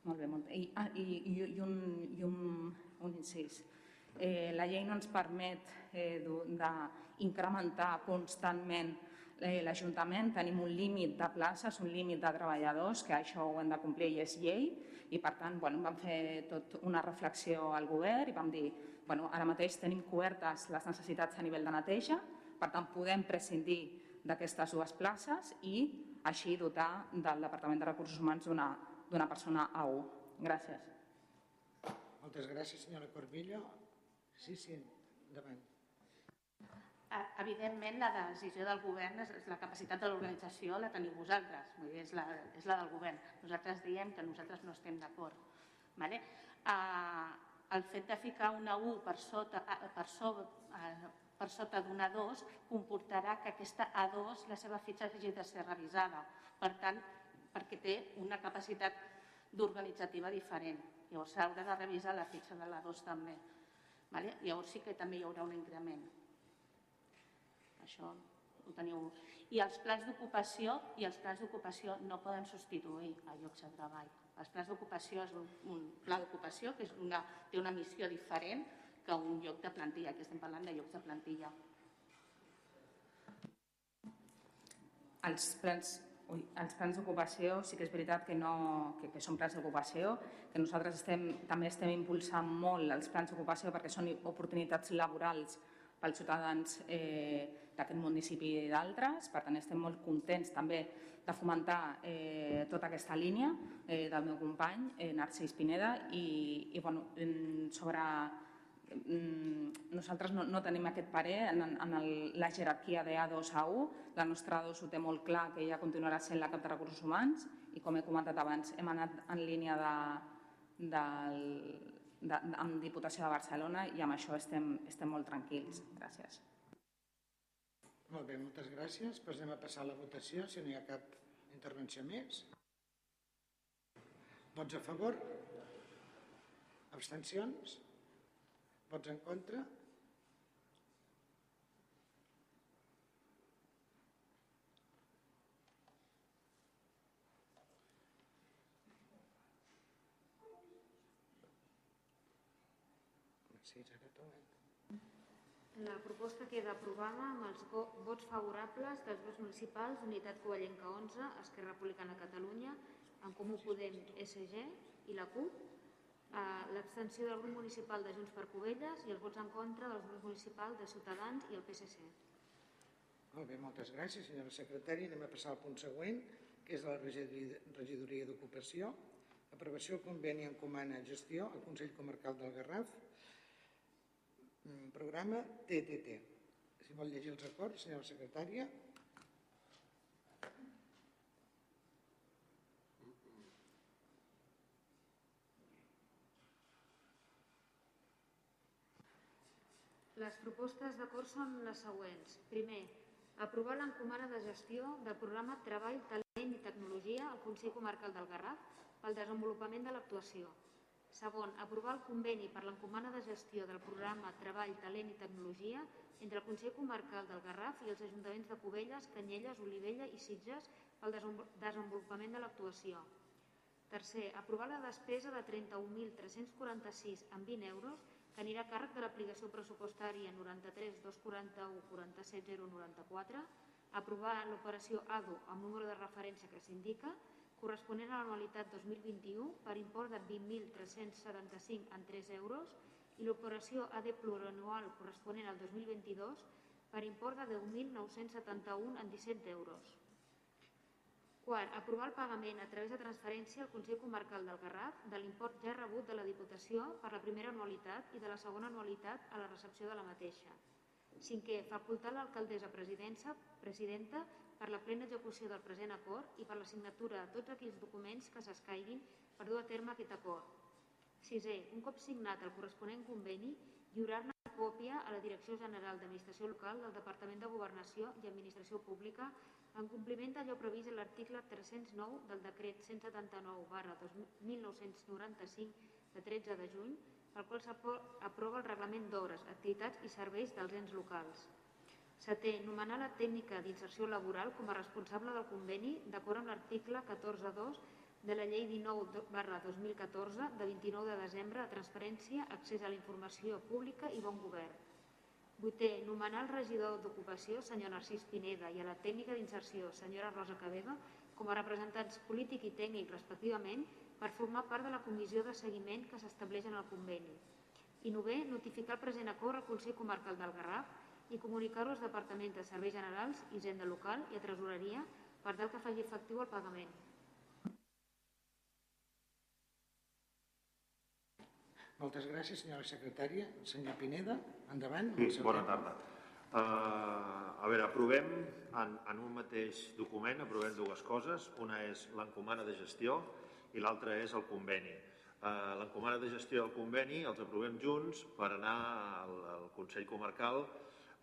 Molt bé, molt bé. I, ah, i, i, un, i un, un incís. Eh, la llei no ens permet eh, d'incrementar constantment eh, l'Ajuntament. Tenim un límit de places, un límit de treballadors, que això ho hem de complir i és llei, i per tant bueno, vam fer tot una reflexió al govern i vam dir bueno, ara mateix tenim cobertes les necessitats a nivell de neteja, per tant, podem prescindir d'aquestes dues places i així dotar del Departament de Recursos Humans d'una persona a un. Gràcies. Moltes gràcies, senyora Corbillo. Sí, sí, endavant. Evidentment, la decisió del govern és la capacitat de l'organització la teniu vosaltres, és la, és la del govern. Nosaltres diem que nosaltres no estem d'acord. Vale? Uh, el fet de ficar una U per sota, per sobre, per sota d'una A2 comportarà que aquesta A2, la seva fitxa hagi de ser revisada. Per tant, perquè té una capacitat d'organitzativa diferent. Llavors s'haurà de revisar la fitxa de l'A2 també. Vale? Llavors sí que també hi haurà un increment. Això ho teniu. I els plans d'ocupació i els plans d'ocupació no poden substituir a llocs de treball. Els plans d'ocupació és un, pla d'ocupació que és una, té una missió diferent que un lloc de plantilla, que estem parlant de llocs de plantilla. Els plans, ui, els plans d'ocupació sí que és veritat que, no, que, que són plans d'ocupació, que nosaltres estem, també estem impulsant molt els plans d'ocupació perquè són oportunitats laborals pels ciutadans eh, d'aquest municipi i d'altres. Per tant, estem molt contents també de fomentar eh, tota aquesta línia eh, del meu company, eh, Narcís Pineda, i, i bueno, sobre Mm, nosaltres no, no tenim aquest parer en, en el, la jerarquia de A2 a 1. La nostra A2 ho té molt clar que ella continuarà sent la cap de recursos humans i com he comentat abans hem anat en línia de, de, de, amb Diputació de Barcelona i amb això estem, estem molt tranquils. Gràcies. Molt bé, moltes gràcies. Passem a passar a la votació, si no hi ha cap intervenció més. Vots a favor? Abstencions? Vots en contra? La proposta queda aprovada amb els vots favorables dels grups municipals Unitat Covellenca 11, Esquerra Republicana Catalunya, En Comú Podem, SG i la CUP, l'abstenció del grup municipal de Junts per Covelles i els vots en contra del grup municipal de Ciutadans i el PSC. Molt bé, moltes gràcies, senyora secretària. Anem a passar al punt següent, que és la regidoria d'ocupació. Aprovació conveni en comana gestió al Consell Comarcal del Garraf. Mm, programa TTT. Si vol llegir els acords, senyora secretària. Les propostes d'acord són les següents. Primer, Aprovar l'encomana de gestió del programa Treball, Talent i Tecnologia al Consell Comarcal del Garraf pel desenvolupament de l'actuació. Segon, aprovar el conveni per l'encomana de gestió del programa Treball, Talent i Tecnologia entre el Consell Comarcal del Garraf i els ajuntaments de Cubelles, Canyelles, Olivella i Sitges pel desenvolupament de l'actuació. Tercer, aprovar la despesa de 31.346 amb 20 euros que anirà a càrrec de l'aplicació pressupostària 93 241 47 094, aprovar l'operació ADO amb número de referència que s'indica, corresponent a l'anualitat 2021 per import de 20.375 en 3 euros i l'operació AD plurianual corresponent al 2022 per import de 10.971 en 17 euros. Quart, aprovar el pagament a través de transferència al Consell Comarcal del Garraf de l'import ja rebut de la Diputació per la primera anualitat i de la segona anualitat a la recepció de la mateixa. Cinquè, facultar l'alcaldessa presidenta, presidenta per la plena execució del present acord i per la signatura de tots aquells documents que s'escaiguin per dur a terme aquest acord. Sisè, un cop signat el corresponent conveni, lliurar-ne còpia a la Direcció General d'Administració Local del Departament de Governació i Administració Pública en compliment d'allò previst en l'article 309 del decret 179 barra 1995 de 13 de juny, pel qual s'aprova el reglament d'hores, activitats i serveis dels ens locals. Setè, nomenar la tècnica d'inserció laboral com a responsable del conveni d'acord amb l'article 14.2 de la Llei 19 barra 2014 de 29 de desembre de transparència, accés a la informació pública i bon govern. Vuitè, nomenar el regidor d'Ocupació, senyor Narcís Pineda, i a la tècnica d'inserció, senyora Rosa Cabega, com a representants polític i tècnic, respectivament, per formar part de la comissió de seguiment que s'estableix en el conveni. I novè, notificar el present acord al Consell Comarcal del Garraf i comunicar-ho als departaments de Serveis Generals, Hisenda Local i a Tresoreria per tal que faci efectiu el pagament. Moltes gràcies, senyora secretària. Senyor Pineda, endavant. Sí, bona tarda. Uh, a veure, aprovem en, en un mateix document, aprovem dues coses. Una és l'encomana de gestió i l'altra és el conveni. Uh, l'encomana de gestió i el conveni els aprovem junts per anar al, al Consell Comarcal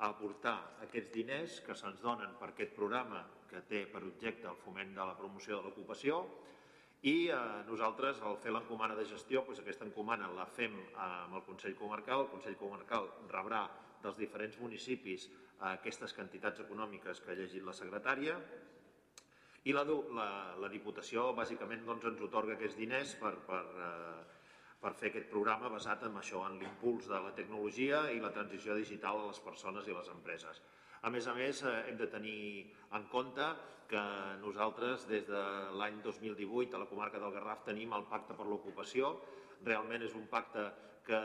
a aportar aquests diners que se'ns donen per aquest programa que té per objecte el foment de la promoció de l'ocupació i eh, nosaltres, al fer l'encomana de gestió, doncs aquesta encomana la fem eh, amb el Consell Comarcal. El Consell Comarcal rebrà dels diferents municipis eh, aquestes quantitats econòmiques que ha llegit la secretària i la, la, la Diputació bàsicament doncs, ens otorga aquests diners per, per, eh, per fer aquest programa basat en això, en l'impuls de la tecnologia i la transició digital a les persones i les empreses. A més a més, eh, hem de tenir en compte que nosaltres des de l'any 2018 a la comarca del Garraf tenim el pacte per l'ocupació. Realment és un pacte que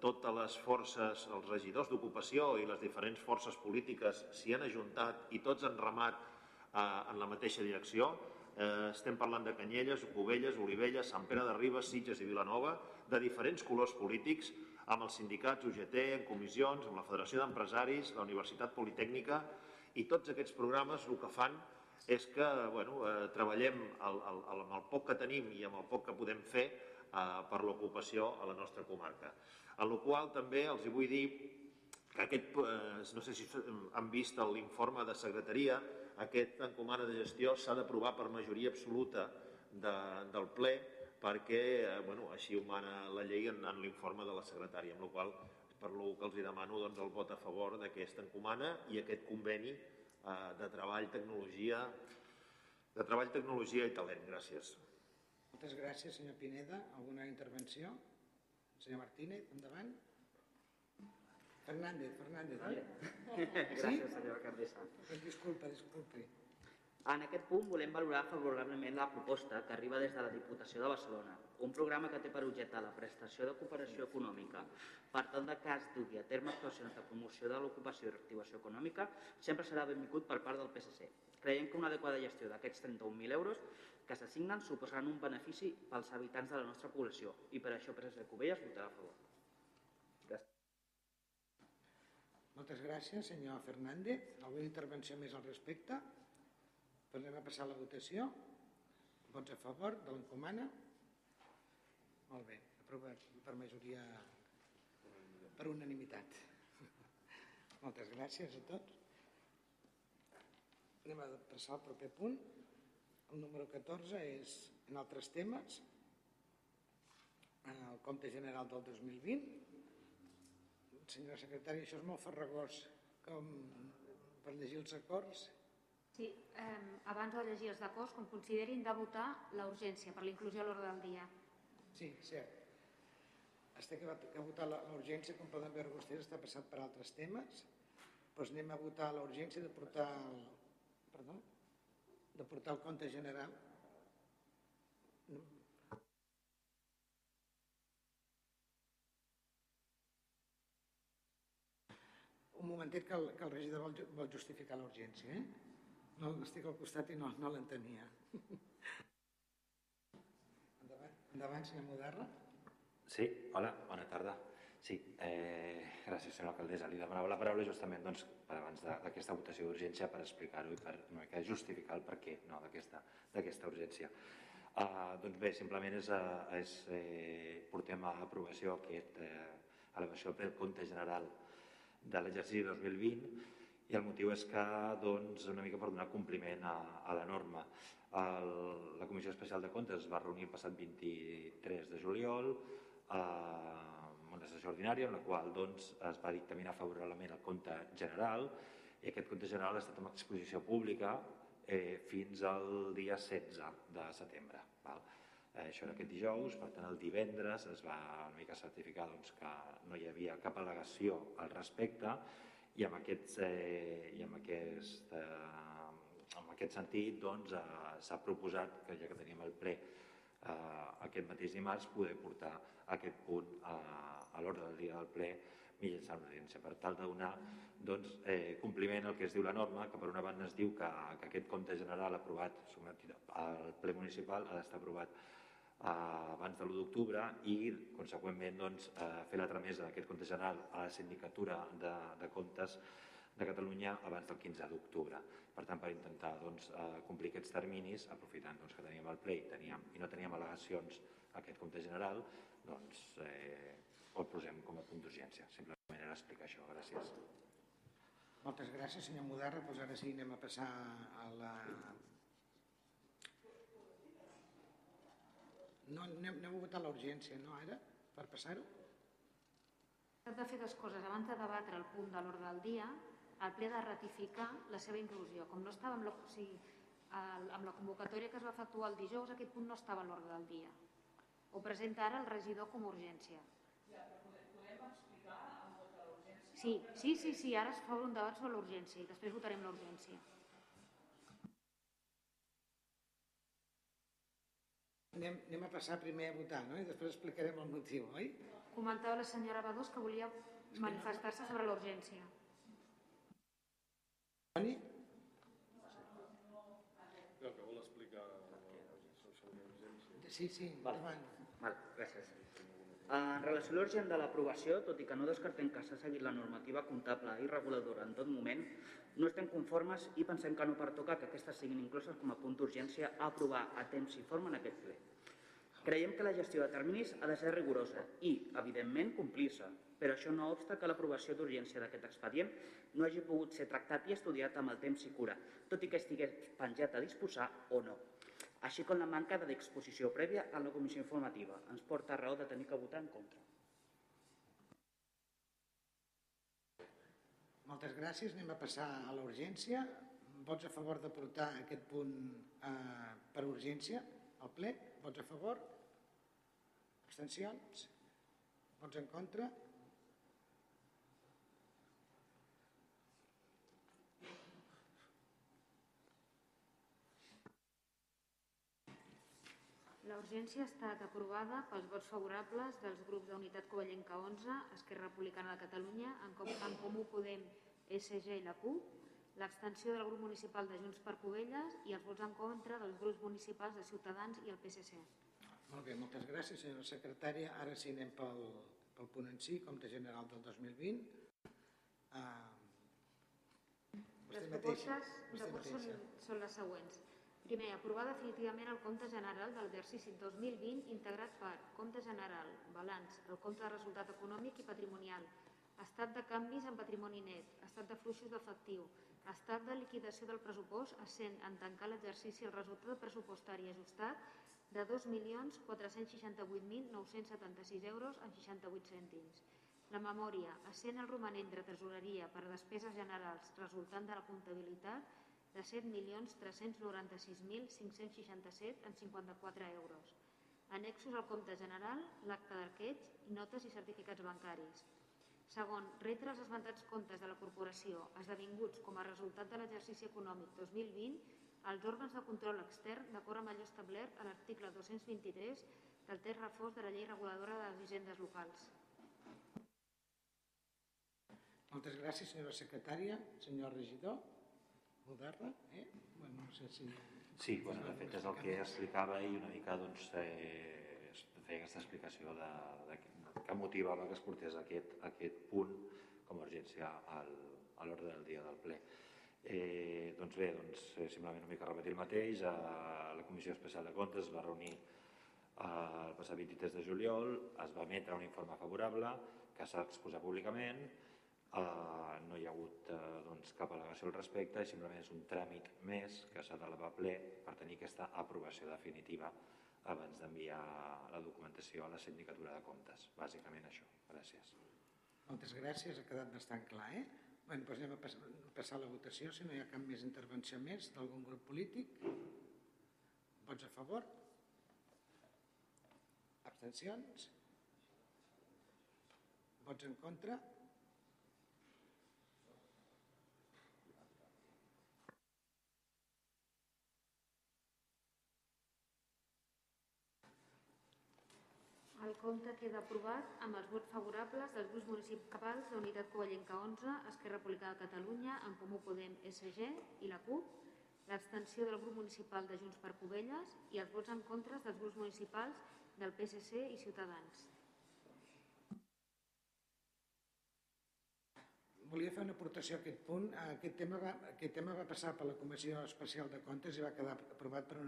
totes les forces, els regidors d'ocupació i les diferents forces polítiques s'hi han ajuntat i tots han remat eh, en la mateixa direcció. Eh, estem parlant de Canyelles, Cubelles, Olivella, Sant Pere de Ribes, Sitges i Vilanova, de diferents colors polítics, amb els sindicats UGT, en comissions, amb la Federació d'Empresaris, la Universitat Politècnica, i tots aquests programes el que fan és que bueno, eh, treballem el, el, el, amb el poc que tenim i amb el poc que podem fer eh, per l'ocupació a la nostra comarca. En la qual també els vull dir que aquest, eh, no sé si han vist l'informe de secretaria, aquest encomana de gestió s'ha d'aprovar per majoria absoluta de, del ple perquè eh, bueno, així ho mana la llei en, en l'informe de la secretària, amb la qual per lo que els demano doncs, el vot a favor d'aquesta encomana i aquest conveni eh, de treball, tecnologia, de treball, tecnologia i talent. Gràcies. Moltes gràcies, senyor Pineda. Alguna intervenció? Senyor Martínez, endavant. Fernández, Fernández. Vale. Gràcies, sí? senyora alcaldessa. Disculpa, disculpi. En aquest punt volem valorar favorablement la proposta que arriba des de la Diputació de Barcelona, un programa que té per objecte la prestació de cooperació econòmica per tal de cas dugui a terme actuacions de promoció de l'ocupació i reactivació econòmica sempre serà benvingut per part del PSC. Creiem que una adequada gestió d'aquests 31.000 euros que s'assignen suposaran un benefici pels habitants de la nostra població i per això PSC Cubelles votarà a favor. Gràcies. Moltes gràcies, senyor Fernández. Alguna intervenció més al respecte? A passar a la votació. Vots a favor de l'encomana? Molt bé, aprovat per majoria, per unanimitat. Moltes gràcies a tots. Anem a passar al proper punt. El número 14 és en altres temes. El compte general del 2020. Senyora secretària, això és molt farragós com per llegir els acords. Sí, eh, abans de llegir els acords, com considerin de votar la urgència per la inclusió a l'ordre del dia. Sí, cert. Està que, que votar la- la urgència, com poden veure vostès, està passat per altres temes. Doncs anem a votar la urgència de portar el, perdó, de portar el compte general. No. Un momentet que el, que el regidor vol, vol justificar la urgència, eh? No, estic al costat i no, no l'entenia. endavant, endavant, senyor Mudarra. Sí, hola, bona tarda. Sí, eh, gràcies, senyora alcaldessa. Li demanava la paraula justament doncs, per abans d'aquesta votació d'urgència per explicar-ho i per una mica justificar el perquè no, d'aquesta urgència. Uh, doncs bé, simplement és, uh, és, eh, portem a aprovació aquest eh, elevació del compte general de l'exercici 2020 i el motiu és que, doncs, una mica per donar compliment a, a la norma. El, la Comissió Especial de Comptes es va reunir el passat 23 de juliol eh, una sessió ordinària en la qual doncs, es va dictaminar favorablement el compte general i aquest compte general ha estat en exposició pública eh, fins al dia 16 de setembre. Eh, això era aquest dijous, per tant el divendres es va una mica certificar doncs, que no hi havia cap al·legació al respecte i amb, aquests, eh, i amb, aquest, eh, amb aquest sentit doncs, eh, s'ha proposat que ja que teníem el ple eh, aquest mateix dimarts poder portar aquest punt a, a l'ordre del dia del ple mitjançant una audiència per tal de donar doncs, eh, compliment al que es diu la norma, que per una banda es diu que, que aquest compte general aprovat al ple municipal ha d'estar aprovat eh, abans de l'1 d'octubre i, conseqüentment, doncs, fer la tramesa d'aquest compte general a la sindicatura de, de comptes de Catalunya abans del 15 d'octubre. Per tant, per intentar doncs, complir aquests terminis, aprofitant doncs, que teníem el ple i, teníem, i no teníem al·legacions a aquest compte general, doncs eh, el posem com a punt d'urgència. Simplement era explicar això. Gràcies. Moltes gràcies, senyor Mudarra. Doncs ara sí, anem a passar a la... No, anem, anem a votar la urgència, no, ara? Per passar-ho? Hem de fer dues coses. Abans de debatre el punt de l'ordre del dia, el ple de ratificar la seva inclusió. Com no estava amb la, o sigui, el, amb la convocatòria que es va efectuar el dijous, aquest punt no estava a l'ordre del dia. Ho presenta ara el regidor com a urgència. Sí, sí, sí, sí, ara es fa un debat sobre l'urgència i després votarem l'urgència. Anem, anem a passar primer a votar, no? I després explicarem el motiu, oi? Comentava la senyora Badós que volia manifestar-se sobre l'urgència. Toni? No, que vol explicar sobre l'urgència. Sí, sí, endavant. Val, gràcies. En relació a l'urgent de l'aprovació, tot i que no descartem que s'ha seguit la normativa comptable i reguladora en tot moment, no estem conformes i pensem que no pertoca que aquestes siguin incloses com a punt d'urgència a aprovar a temps i forma en aquest ple. Creiem que la gestió de terminis ha de ser rigorosa i, evidentment, complir-se, però això no obsta que l'aprovació d'urgència d'aquest expedient no hagi pogut ser tractat i estudiat amb el temps i cura, tot i que estigués penjat a disposar o no així com la manca de disposició prèvia a la comissió informativa. Ens porta a raó de tenir que votar en contra. Moltes gràcies. Anem a passar a la urgència. Vots a favor de portar aquest punt eh, per urgència al ple? Vots a favor? Abstencions? Vots en contra? La urgència ha estat aprovada pels vots favorables dels grups d'Unitat Covellenca 11, Esquerra Republicana de Catalunya, en, Com en Comú Podem, SG i la CUP, l'abstenció del grup municipal de Junts per Covelles i els vots en contra dels grups municipals de Ciutadans i el PSC. Molt bé, moltes gràcies, senyora secretària. Ara sí anem pel, pel punt en si, compte general del 2020. Uh, Les propostes de vot són, són les següents. Primer, aprovar definitivament el compte general de l'exercici 2020 integrat per compte general, balanç, el compte de resultat econòmic i patrimonial, estat de canvis en patrimoni net, estat de fluixos d'efectiu, estat de liquidació del pressupost essent en tancar l'exercici el resultat pressupostari ajustat de 2.468.976 euros amb 68 cèntims. La memòria, essent el romanent de tresoreria per a despeses generals resultant de la comptabilitat de 7.396.567 amb 54 euros. Annexos al compte general, l'acte d'arqueig i notes i certificats bancaris. Segon, retre els esmentats comptes de la corporació esdevinguts com a resultat de l'exercici econòmic 2020 als òrgans de control extern d'acord amb allò establert a l'article 223 del text reforç de la llei reguladora de les hisendes locals. Moltes gràcies, senyora secretària. Senyor regidor, moderna. Eh? Bueno, no sé si... Sí, bueno, de fet és el que explicava i una mica doncs, eh, feia aquesta explicació de, de, que motivava que es portés aquest, aquest punt com a urgència al, a l'ordre del dia del ple. Eh, doncs bé, doncs, eh, simplement una mica repetir el mateix. A la Comissió Especial de Comptes es va reunir eh, el passat 23 de juliol, es va emetre un informe favorable que s'ha exposat públicament, eh, no hi ha hagut eh, doncs, cap al·legació al respecte simplement és un tràmit més que s'ha d'elevar ple per tenir aquesta aprovació definitiva abans d'enviar la documentació a la sindicatura de comptes. Bàsicament això. Gràcies. Moltes gràcies, ha quedat bastant clar. Eh? Bé, doncs anem a passar, a passar a la votació, si no hi ha cap més intervenció més d'algun grup polític. Vots a favor? Abstencions? Vots en contra? El compte queda aprovat amb els vots favorables dels grups municipals de Unitat Covellenca 11, Esquerra Republicana de Catalunya, En Comú Podem, SG i la CUP, l'abstenció del grup municipal de Junts per Covelles i els vots en contra dels grups municipals del PSC i Ciutadans. Volia fer una aportació a aquest punt. Aquest tema va, aquest tema va passar per la Comissió Especial de Comptes i va quedar aprovat per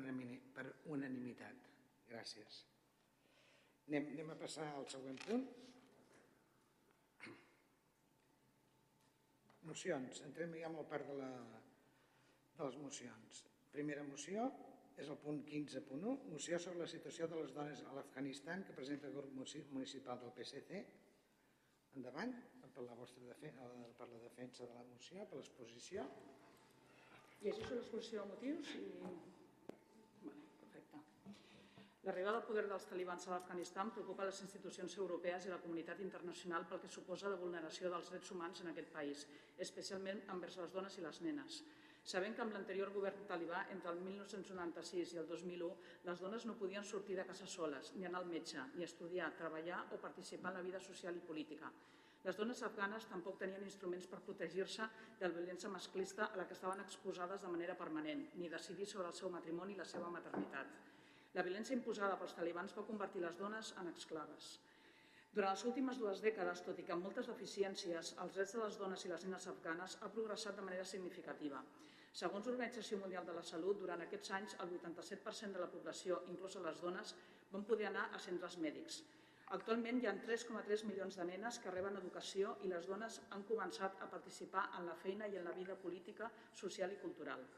per unanimitat. Gràcies. Anem, anem a passar al següent punt. Mocions. Entrem ja amb el part de, la, de les mocions. Primera moció és el punt 15.1, moció sobre la situació de les dones a l'Afganistan que presenta el grup municipal del PSC. Endavant, per la, vostra defensa, per la defensa de la moció, per l'exposició. Llegeixo l'exposició de motius i L'arribada al poder dels talibans a l'Afganistan preocupa les institucions europees i la comunitat internacional pel que suposa de vulneració dels drets humans en aquest país, especialment envers les dones i les nenes. Sabent que amb l'anterior govern talibà, entre el 1996 i el 2001, les dones no podien sortir de casa soles, ni anar al metge, ni estudiar, treballar o participar en la vida social i política. Les dones afganes tampoc tenien instruments per protegir-se de la violència masclista a la que estaven exposades de manera permanent, ni decidir sobre el seu matrimoni i la seva maternitat. La violència imposada pels talibans va convertir les dones en esclaves. Durant les últimes dues dècades, tot i que amb moltes deficiències, els drets de les dones i les nenes afganes ha progressat de manera significativa. Segons l'Organització Mundial de la Salut, durant aquests anys el 87% de la població, inclosa les dones, van poder anar a centres mèdics. Actualment hi ha 3,3 milions de nenes que reben educació i les dones han començat a participar en la feina i en la vida política, social i cultural.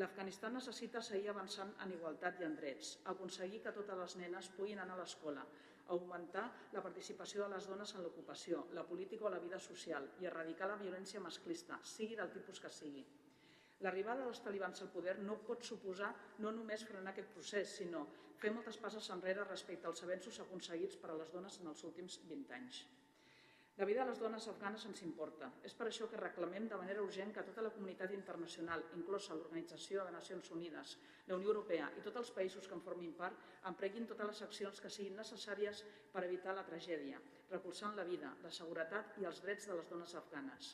L'Afganistan necessita seguir avançant en igualtat i en drets, aconseguir que totes les nenes puguin anar a l'escola, augmentar la participació de les dones en l'ocupació, la política o la vida social i erradicar la violència masclista, sigui del tipus que sigui. L'arribada dels talibans al poder no pot suposar no només frenar aquest procés, sinó fer moltes passes enrere respecte als avenços aconseguits per a les dones en els últims 20 anys. La vida de les dones afganes ens importa. És per això que reclamem de manera urgent que tota la comunitat internacional, inclosa l'Organització de Nacions Unides, la Unió Europea i tots els països que en formin part, empreguin totes les accions que siguin necessàries per evitar la tragèdia, recolzant la vida, la seguretat i els drets de les dones afganes.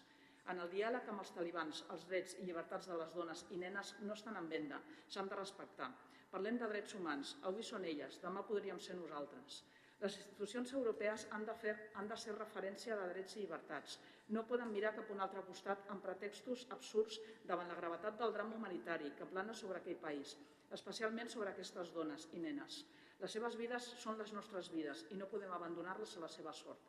En el diàleg amb els talibans, els drets i llibertats de les dones i nenes no estan en venda, s'han de respectar. Parlem de drets humans, avui són elles, demà podríem ser nosaltres. Les institucions europees han de, fer, han de ser referència de drets i llibertats. No poden mirar cap a un altre costat amb pretextos absurds davant la gravetat del drama humanitari que plana sobre aquell país, especialment sobre aquestes dones i nenes. Les seves vides són les nostres vides i no podem abandonar-les a la seva sort.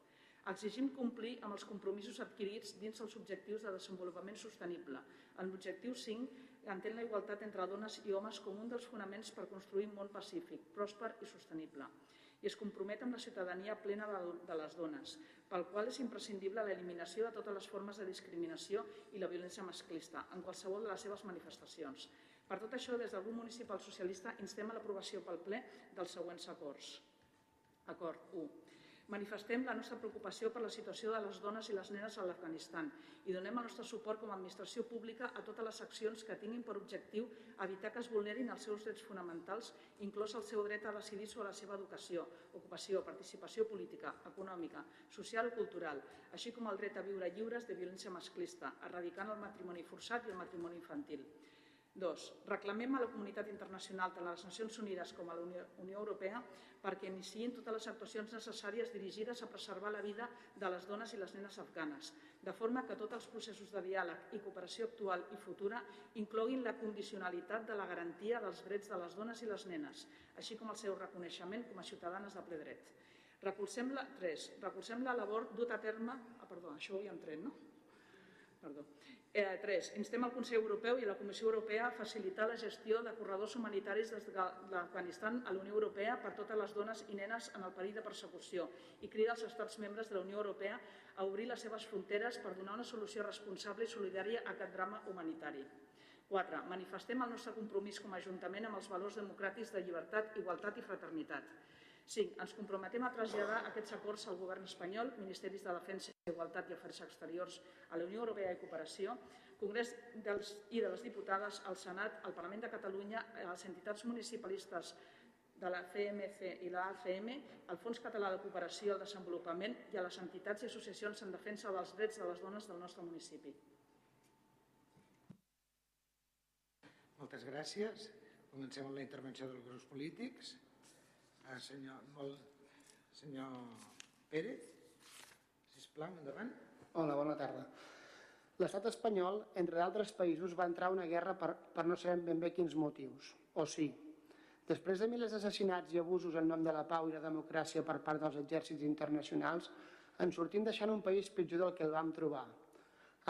Exigim complir amb els compromisos adquirits dins els objectius de desenvolupament sostenible. En l'objectiu 5 entén la igualtat entre dones i homes com un dels fonaments per construir un món pacífic, pròsper i sostenible i es compromet amb la ciutadania plena de les dones, pel qual és imprescindible l'eliminació de totes les formes de discriminació i la violència masclista, en qualsevol de les seves manifestacions. Per tot això, des del grup municipal socialista instem a l'aprovació pel ple dels següents acords. Acord 1 Manifestem la nostra preocupació per la situació de les dones i les nenes a l'Afganistan i donem el nostre suport com a administració pública a totes les accions que tinguin per objectiu evitar que es vulnerin els seus drets fonamentals, inclòs el seu dret a decidir sobre la seva educació, ocupació, participació política, econòmica, social o cultural, així com el dret a viure lliures de violència masclista, erradicant el matrimoni forçat i el matrimoni infantil. 2. Reclamem a la comunitat internacional, tant a les Nacions Unides com a la Unió Europea, perquè iniciïn totes les actuacions necessàries dirigides a preservar la vida de les dones i les nenes afganes, de forma que tots els processos de diàleg i cooperació actual i futura incloguin la condicionalitat de la garantia dels drets de les dones i les nenes, així com el seu reconeixement com a ciutadanes de ple dret. Recolzem la, 3. Recolzem la labor dut a terme... Ah, perdó, això ho hi entrem, no? Perdó. Eh, 3. Instem el Consell Europeu i la Comissió Europea a facilitar la gestió de corredors humanitaris des de l'Afganistan a la Unió Europea per totes les dones i nenes en el perill de persecució i crida als estats membres de la Unió Europea a obrir les seves fronteres per donar una solució responsable i solidària a aquest drama humanitari. 4. Manifestem el nostre compromís com a Ajuntament amb els valors democràtics de llibertat, igualtat i fraternitat. 5. Ens comprometem a traslladar aquests acords al Govern espanyol, Ministeris de Defensa, Igualtat i Afers Exteriors, a la Unió Europea i Cooperació, Congrés dels, i de les Diputades, al Senat, al Parlament de Catalunya, a les entitats municipalistes de la CMC i la ACM, al Fons Català de Cooperació al Desenvolupament i a les entitats i associacions en defensa dels drets de les dones del nostre municipi. Moltes gràcies. Comencem amb la intervenció dels grups polítics. Ah, senyor, molt, senyor Pérez, sisplau, endavant. Hola, bona tarda. L'estat espanyol, entre d'altres països, va entrar a una guerra per, per no sabem ben bé quins motius. O sí. Després de milers d'assassinats i abusos en nom de la pau i la democràcia per part dels exèrcits internacionals, ens sortim deixant un país pitjor del que el vam trobar.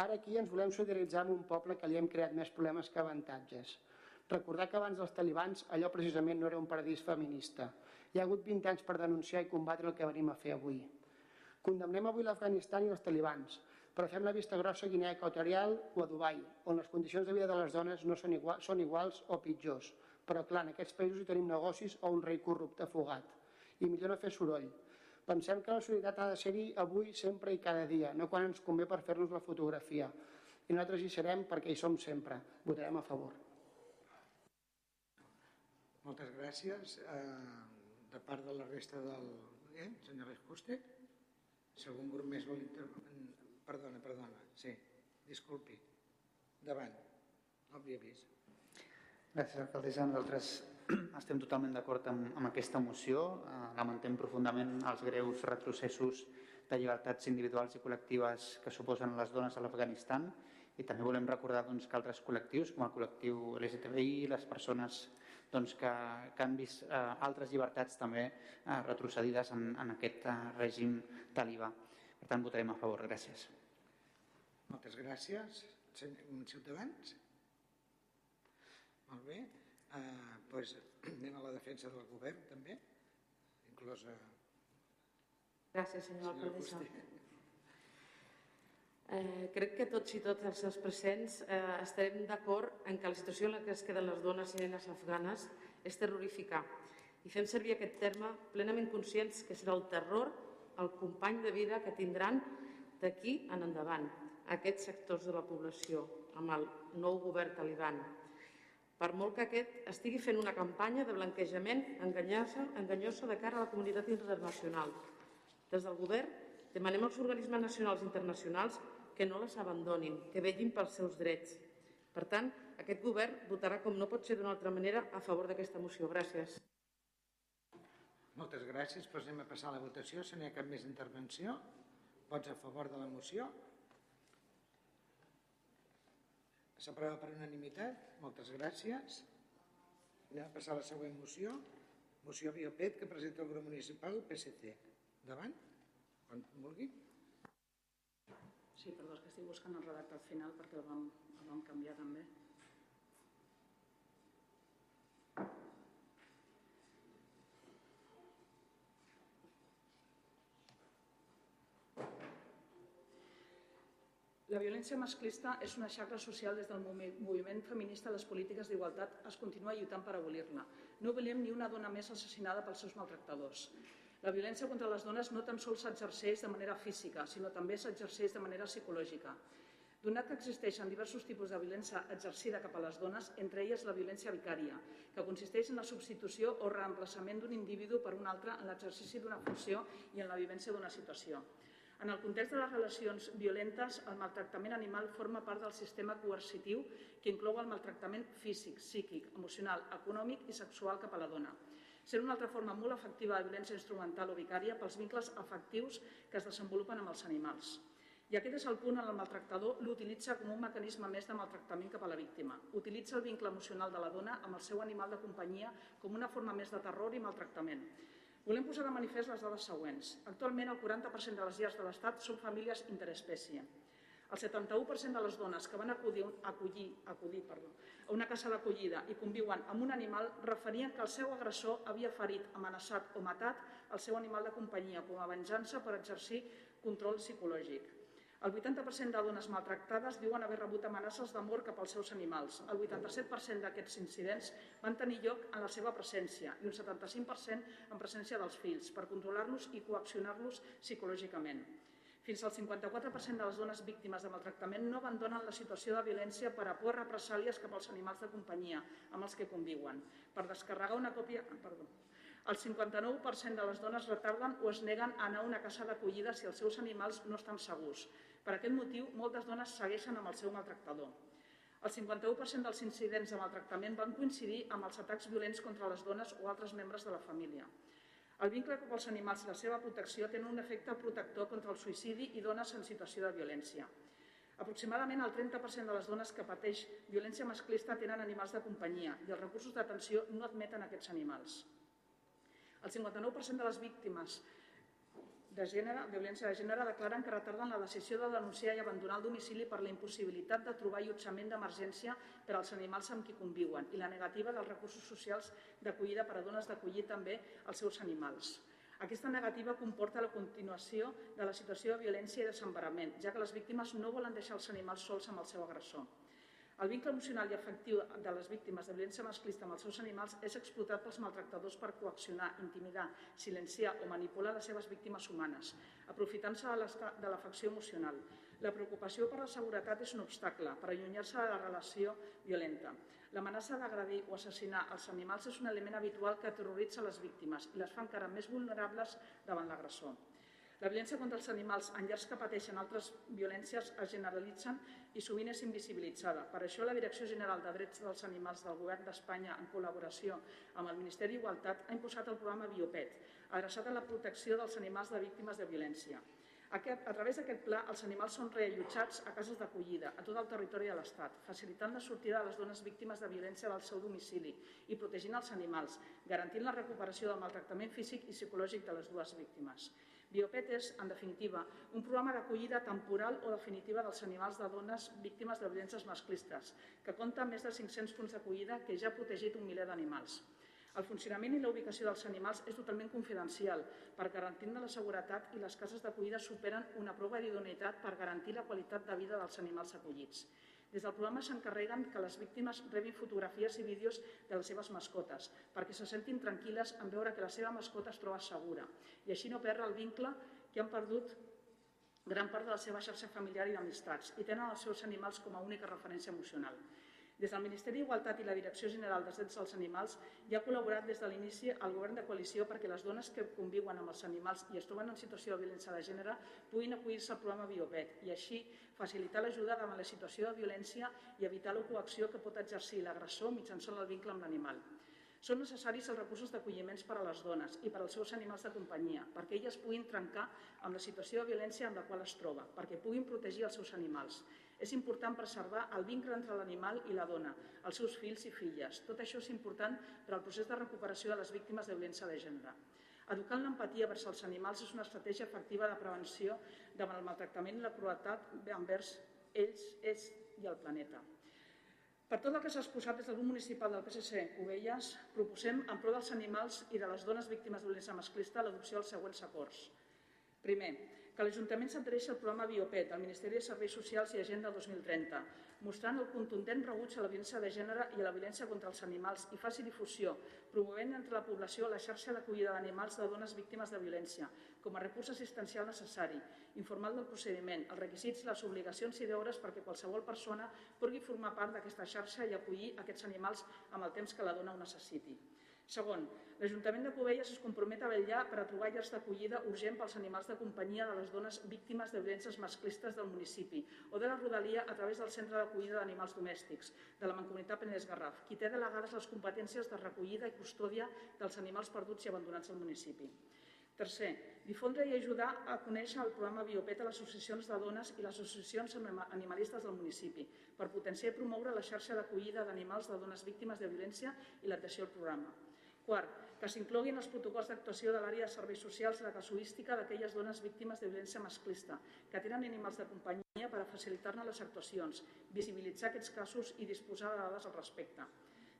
Ara aquí ens volem solidaritzar amb un poble que li hem creat més problemes que avantatges. Recordar que abans dels talibans allò precisament no era un paradís feminista hi ha hagut 20 anys per denunciar i combatre el que venim a fer avui. Condemnem avui l'Afganistan i els talibans, però fem la vista grossa a Guinea Equatorial o a Dubai, on les condicions de vida de les dones no són, igual, són iguals o pitjors. Però, clar, en aquests països hi tenim negocis o un rei corrupte fugat. I millor no fer soroll. Pensem que la solidaritat ha de ser-hi avui, sempre i cada dia, no quan ens convé per fer-nos la fotografia. I nosaltres hi serem perquè hi som sempre. Votarem a favor. Moltes gràcies. Eh, de part de la resta del... Eh, senyora Juste? Si algun grup més vol intervenir... Perdona, perdona, sí, disculpi. Davant, no havia vist. Gràcies, alcaldessa. Nosaltres estem totalment d'acord amb, amb aquesta moció. Eh, lamentem profundament els greus retrocessos de llibertats individuals i col·lectives que suposen les dones a l'Afganistan i també volem recordar doncs, que altres col·lectius, com el col·lectiu LGTBI, les persones doncs, que, que han vist eh, altres llibertats també eh, retrocedides en, en aquest eh, règim talibà. Per tant, votarem a favor. Gràcies. Moltes gràcies. Ciutadans? Molt bé. Eh, doncs anem a la defensa del govern, també, inclosa... Gràcies, senyor alcaldessa. Eh, crec que tots i totes els presents eh, estarem d'acord en que la situació en la que es queden les dones i nenes afganes és terrorífica i fem servir aquest terme plenament conscients que serà el terror el company de vida que tindran d'aquí en endavant aquests sectors de la població amb el nou govern taliban. Per molt que aquest estigui fent una campanya de blanquejament enganyosa, enganyosa de cara a la comunitat internacional. Des del govern demanem als organismes nacionals i internacionals que no les abandonin, que vegin pels seus drets. Per tant, aquest govern votarà, com no pot ser d'una altra manera, a favor d'aquesta moció. Gràcies. Moltes gràcies. Passem a passar a la votació. Si no hi ha cap més intervenció, vots a favor de la moció. S'aprova per unanimitat. Moltes gràcies. Anem a passar a la següent moció. Moció Biopet que presenta el grup municipal PSC. Davant. Quan vulgui. Sí, perdó, és que estic buscant el redactat final perquè el vam, el vam canviar també. La violència masclista és una xacra social des del moviment feminista a les polítiques d'igualtat es continua lluitant per abolir-la. No volem ni una dona més assassinada pels seus maltractadors. La violència contra les dones no tan sols s'exerceix de manera física, sinó també s'exerceix de manera psicològica. Donat que existeixen diversos tipus de violència exercida cap a les dones, entre elles la violència vicària, que consisteix en la substitució o reemplaçament d'un individu per un altre en l'exercici d'una funció i en la vivència d'una situació. En el context de les relacions violentes, el maltractament animal forma part del sistema coercitiu que inclou el maltractament físic, psíquic, emocional, econòmic i sexual cap a la dona. Ser una altra forma molt efectiva de violència instrumental o vicària pels vincles afectius que es desenvolupen amb els animals. I aquest és el punt on el maltractador l'utilitza com un mecanisme més de maltractament cap a la víctima. Utilitza el vincle emocional de la dona amb el seu animal de companyia com una forma més de terror i maltractament. Volem posar de manifest les dades següents. Actualment, el 40% de les llars de l'Estat són famílies interespècie. El 71% de les dones que van acudir, acollir, acudir perdó, a una casa d'acollida i conviuen amb un animal referien que el seu agressor havia ferit, amenaçat o matat el seu animal de companyia com a venjança per exercir control psicològic. El 80% de dones maltractades diuen haver rebut amenaces de mort cap als seus animals. El 87% d'aquests incidents van tenir lloc en la seva presència i un 75% en presència dels fills, per controlar-los i coaccionar-los psicològicament. Fins al 54% de les dones víctimes de maltractament no abandonen la situació de violència per a por represàlies cap als animals de companyia amb els que conviuen, per descarregar una còpia... Perdó, el 59% de les dones retarden o es neguen a anar a una casa d'acollida si els seus animals no estan segurs. Per aquest motiu, moltes dones segueixen amb el seu maltractador. El 51% dels incidents de maltractament van coincidir amb els atacs violents contra les dones o altres membres de la família. El vincle cap als animals i la seva protecció tenen un efecte protector contra el suïcidi i dones en situació de violència. Aproximadament el 30% de les dones que pateix violència masclista tenen animals de companyia i els recursos d'atenció no admeten aquests animals. El 59% de les víctimes de, gènere, de violència de gènere declaren que retarden la decisió de denunciar i abandonar el domicili per la impossibilitat de trobar allotjament d'emergència per als animals amb qui conviuen i la negativa dels recursos socials d'acollida per a dones d'acollir també els seus animals. Aquesta negativa comporta la continuació de la situació de violència i desemparament, ja que les víctimes no volen deixar els animals sols amb el seu agressor. El vincle emocional i afectiu de les víctimes de violència masclista amb els seus animals és explotat pels maltractadors per coaccionar, intimidar, silenciar o manipular les seves víctimes humanes, aprofitant-se de l'afecció emocional. La preocupació per la seguretat és un obstacle per allunyar-se de la relació violenta. L'amenaça d'agredir o assassinar els animals és un element habitual que aterroritza les víctimes i les fa encara més vulnerables davant l'agressor. La violència contra els animals en llars que pateixen altres violències es generalitzen i sovint és invisibilitzada. Per això la Direcció General de Drets dels Animals del Govern d'Espanya, en col·laboració amb el Ministeri d'Igualtat, ha impulsat el programa Biopet, adreçat a la protecció dels animals de víctimes de violència. Aquest, a través d'aquest pla, els animals són reallotjats a cases d'acollida a tot el territori de l'Estat, facilitant la sortida de les dones víctimes de violència del seu domicili i protegint els animals, garantint la recuperació del maltractament físic i psicològic de les dues víctimes. Biopet és, en definitiva, un programa d'acollida temporal o definitiva dels animals de dones víctimes de violències masclistes, que compta amb més de 500 punts d'acollida que ja ha protegit un miler d'animals. El funcionament i la ubicació dels animals és totalment confidencial per garantir la seguretat i les cases d'acollida superen una prova d'idoneïtat per garantir la qualitat de vida dels animals acollits. Des del programa s'encarreguen que les víctimes rebin fotografies i vídeos de les seves mascotes perquè se sentin tranquil·les en veure que la seva mascota es troba segura i així no perdre el vincle que han perdut gran part de la seva xarxa familiar i d'amistats i tenen els seus animals com a única referència emocional. Des del Ministeri d'Igualtat i la Direcció General dels Drets dels Animals ja ha col·laborat des de l'inici el Govern de Coalició perquè les dones que conviuen amb els animals i es troben en situació de violència de gènere puguin acollir-se al programa Biopet i així facilitar l'ajuda davant la situació de violència i evitar la coacció que pot exercir l'agressor mitjançant el vincle amb l'animal. Són necessaris els recursos d'acolliments per a les dones i per als seus animals de companyia, perquè elles puguin trencar amb la situació de violència en la qual es troba, perquè puguin protegir els seus animals. És important preservar el vincle entre l'animal i la dona, els seus fills i filles. Tot això és important per al procés de recuperació de les víctimes de violència de gènere. Educar en l'empatia vers els animals és una estratègia efectiva de prevenció davant el maltractament i la crueltat envers ells, ells i el planeta. Per tot el que s'ha exposat des del grup municipal del PSC Covelles, proposem, en pro dels animals i de les dones víctimes de violència masclista, l'adopció dels següents acords. Primer, que l'Ajuntament s'adhereixi al programa Biopet del Ministeri de Serveis Socials i Agenda 2030, mostrant el contundent rebuig a la violència de gènere i a la violència contra els animals i faci difusió, promovent entre la població la xarxa d'acollida d'animals de dones víctimes de violència, com a recurs assistencial necessari, informant del procediment, els requisits les obligacions i deures perquè qualsevol persona pugui formar part d'aquesta xarxa i acollir aquests animals amb el temps que la dona ho necessiti. Segon, l'Ajuntament de Cubelles es compromet a vetllar per a trobar llars d'acollida urgent pels animals de companyia de les dones víctimes de violències masclistes del municipi o de la rodalia a través del Centre d'Acollida d'Animals Domèstics de la Mancomunitat Penedès Garraf, qui té delegades les competències de recollida i custòdia dels animals perduts i abandonats al municipi. Tercer, difondre i ajudar a conèixer el programa Biopet a les associacions de dones i les associacions animalistes del municipi per potenciar i promoure la xarxa d'acollida d'animals de dones víctimes de violència i l'atenció al programa. Quart, que s'incloguin els protocols d'actuació de l'àrea de serveis socials i la casuística d'aquelles dones víctimes de violència masclista que tenen animals de companyia per a facilitar-ne les actuacions, visibilitzar aquests casos i disposar de dades al respecte.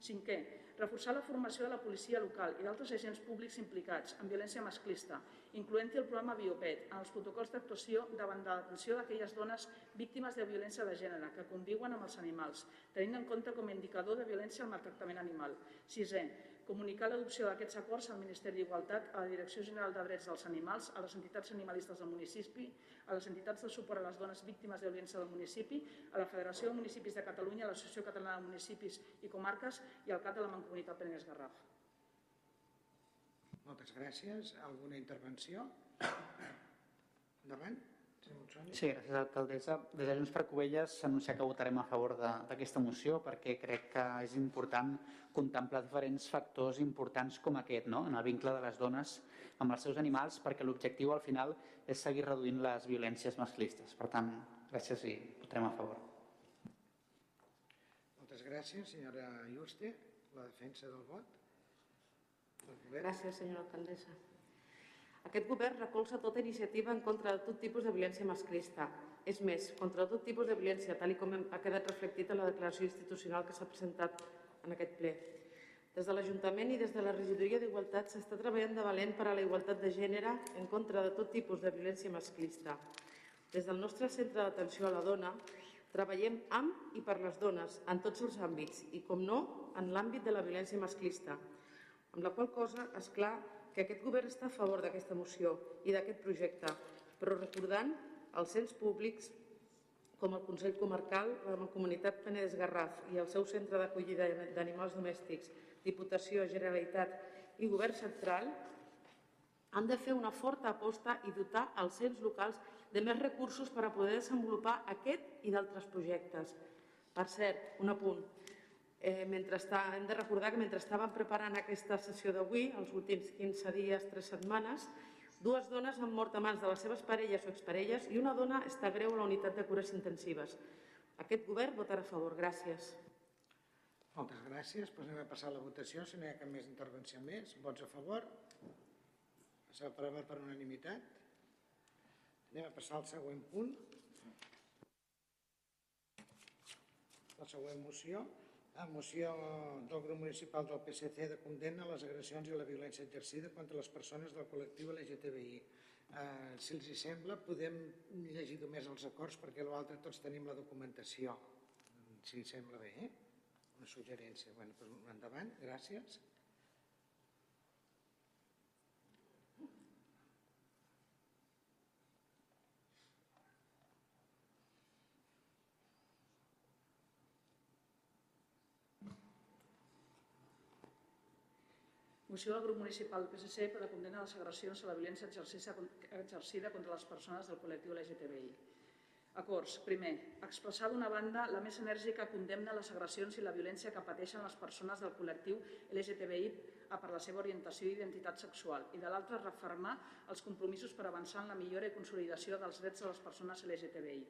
Cinquè, reforçar la formació de la policia local i d'altres agents públics implicats en violència masclista, incloent-hi el programa Biopet, en els protocols d'actuació davant de l'atenció d'aquelles dones víctimes de violència de gènere que conviuen amb els animals, tenint en compte com a indicador de violència el maltractament animal. Sisè, comunicar l'adopció d'aquests acords al Ministeri d'Igualtat, a la Direcció General de Drets dels Animals, a les entitats animalistes del municipi, a les entitats de suport a les dones víctimes de violència del municipi, a la Federació de Municipis de Catalunya, a l'Associació Catalana de Municipis i Comarques i al CAT de la Mancomunitat Penedès Garraf. Moltes gràcies. Alguna intervenció? Endavant. Sí, gràcies, alcaldessa. Des de Junts per Covelles s'anuncia que votarem a favor d'aquesta moció perquè crec que és important contemplar diferents factors importants com aquest, no? en el vincle de les dones amb els seus animals, perquè l'objectiu al final és seguir reduint les violències masclistes. Per tant, gràcies i votarem a favor. Moltes gràcies, senyora Juste. La defensa del vot. Gràcies, senyora alcaldessa. Aquest govern recolza tota iniciativa en contra de tot tipus de violència masclista. És més, contra tot tipus de violència, tal com ha quedat reflectit en la declaració institucional que s'ha presentat en aquest ple. Des de l'Ajuntament i des de la Regidoria d'Igualtat s'està treballant de valent per a la igualtat de gènere en contra de tot tipus de violència masclista. Des del nostre centre d'atenció a la dona treballem amb i per les dones en tots els àmbits i, com no, en l'àmbit de la violència masclista, amb la qual cosa, és clar, que aquest govern està a favor d'aquesta moció i d'aquest projecte, però recordant els cens públics com el Consell Comarcal, la Comunitat Penedès Garraf i el seu centre d'acollida d'animals domèstics, Diputació, Generalitat i Govern Central, han de fer una forta aposta i dotar els cens locals de més recursos per a poder desenvolupar aquest i d'altres projectes. Per cert, un apunt. Eh, mentre està, hem de recordar que mentre estàvem preparant aquesta sessió d'avui, els últims 15 dies, 3 setmanes, dues dones han mort a mans de les seves parelles o exparelles i una dona està greu a la unitat de cures intensives. Aquest govern votarà a favor. Gràcies. Moltes gràcies. Pues anem a passar a la votació. Si no hi ha cap més intervenció més, vots a favor? S'ha aprovat per unanimitat. Anem a passar al següent punt. La següent moció la moció del grup municipal del PSC de condemna les agressions i la violència exercida contra les persones del col·lectiu LGTBI. Eh, si els hi sembla, podem llegir només els acords perquè l'altre tots tenim la documentació. Si sembla bé, eh? Una suggerència. Bueno, doncs endavant, gràcies. Moció del grup municipal del PSC per a condemnar les agressions a la violència exercida contra les persones del col·lectiu LGTBI. Acords. Primer, expressar d'una banda la més enèrgica condemna a les agressions i la violència que pateixen les persones del col·lectiu LGTBI per la seva orientació i identitat sexual i de l'altra refermar els compromisos per avançar en la millora i consolidació dels drets de les persones LGTBI.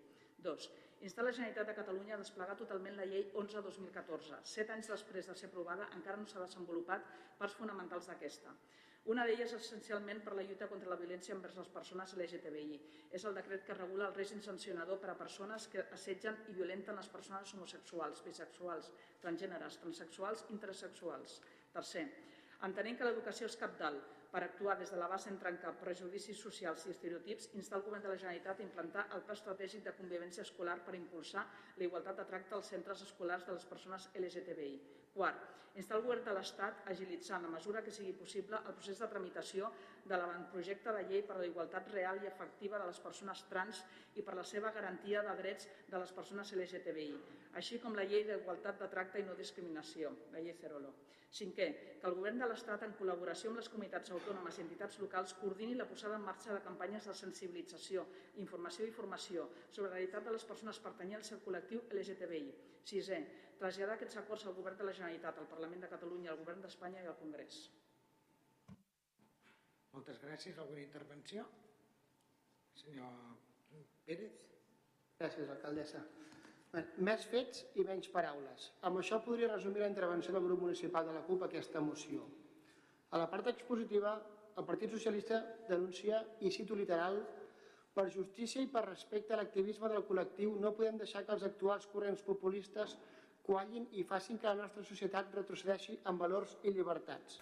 2. Instar la Generalitat de Catalunya a desplegar totalment la llei 11-2014. Set anys després de ser aprovada, encara no s'ha desenvolupat parts fonamentals d'aquesta. Una d'elles essencialment per la lluita contra la violència envers les persones LGTBI. És el decret que regula el règim sancionador per a persones que assetgen i violenten les persones homosexuals, bisexuals, transgèneres, transexuals, intersexuals. Tercer, entenent que l'educació és capdalt per actuar des de la base en trencar prejudicis socials i estereotips, instar el Govern de la Generalitat a implantar el Pla Estratègic de Convivència Escolar per impulsar la igualtat de tracte als centres escolars de les persones LGTBI. Quart, instar el Govern de l'Estat a agilitzar, en la mesura que sigui possible, el procés de tramitació de l'avantprojecte de llei per a la igualtat real i efectiva de les persones trans i per la seva garantia de drets de les persones LGTBI, així com la llei d'igualtat de tracte i no discriminació, la llei Cerolo. Cinquè, que el Govern de l'Estat, en col·laboració amb les comunitats autònomes i entitats locals, coordini la posada en marxa de campanyes de sensibilització, informació i formació sobre la realitat de les persones pertanyents al col·lectiu LGTBI. Sisè, traslladar aquests acords al Govern de la Generalitat, al Parlament de Catalunya, al Govern d'Espanya i al Congrés. Moltes gràcies. Alguna intervenció? Senyor Pérez. Gràcies, alcaldessa. Bé, Més fets i menys paraules. Amb això podria resumir la intervenció del grup municipal de la CUP a aquesta moció. A la part expositiva, el Partit Socialista denuncia, i cito literal, per justícia i per respecte a l'activisme del col·lectiu no podem deixar que els actuals corrents populistes quallin i facin que la nostra societat retrocedeixi en valors i llibertats.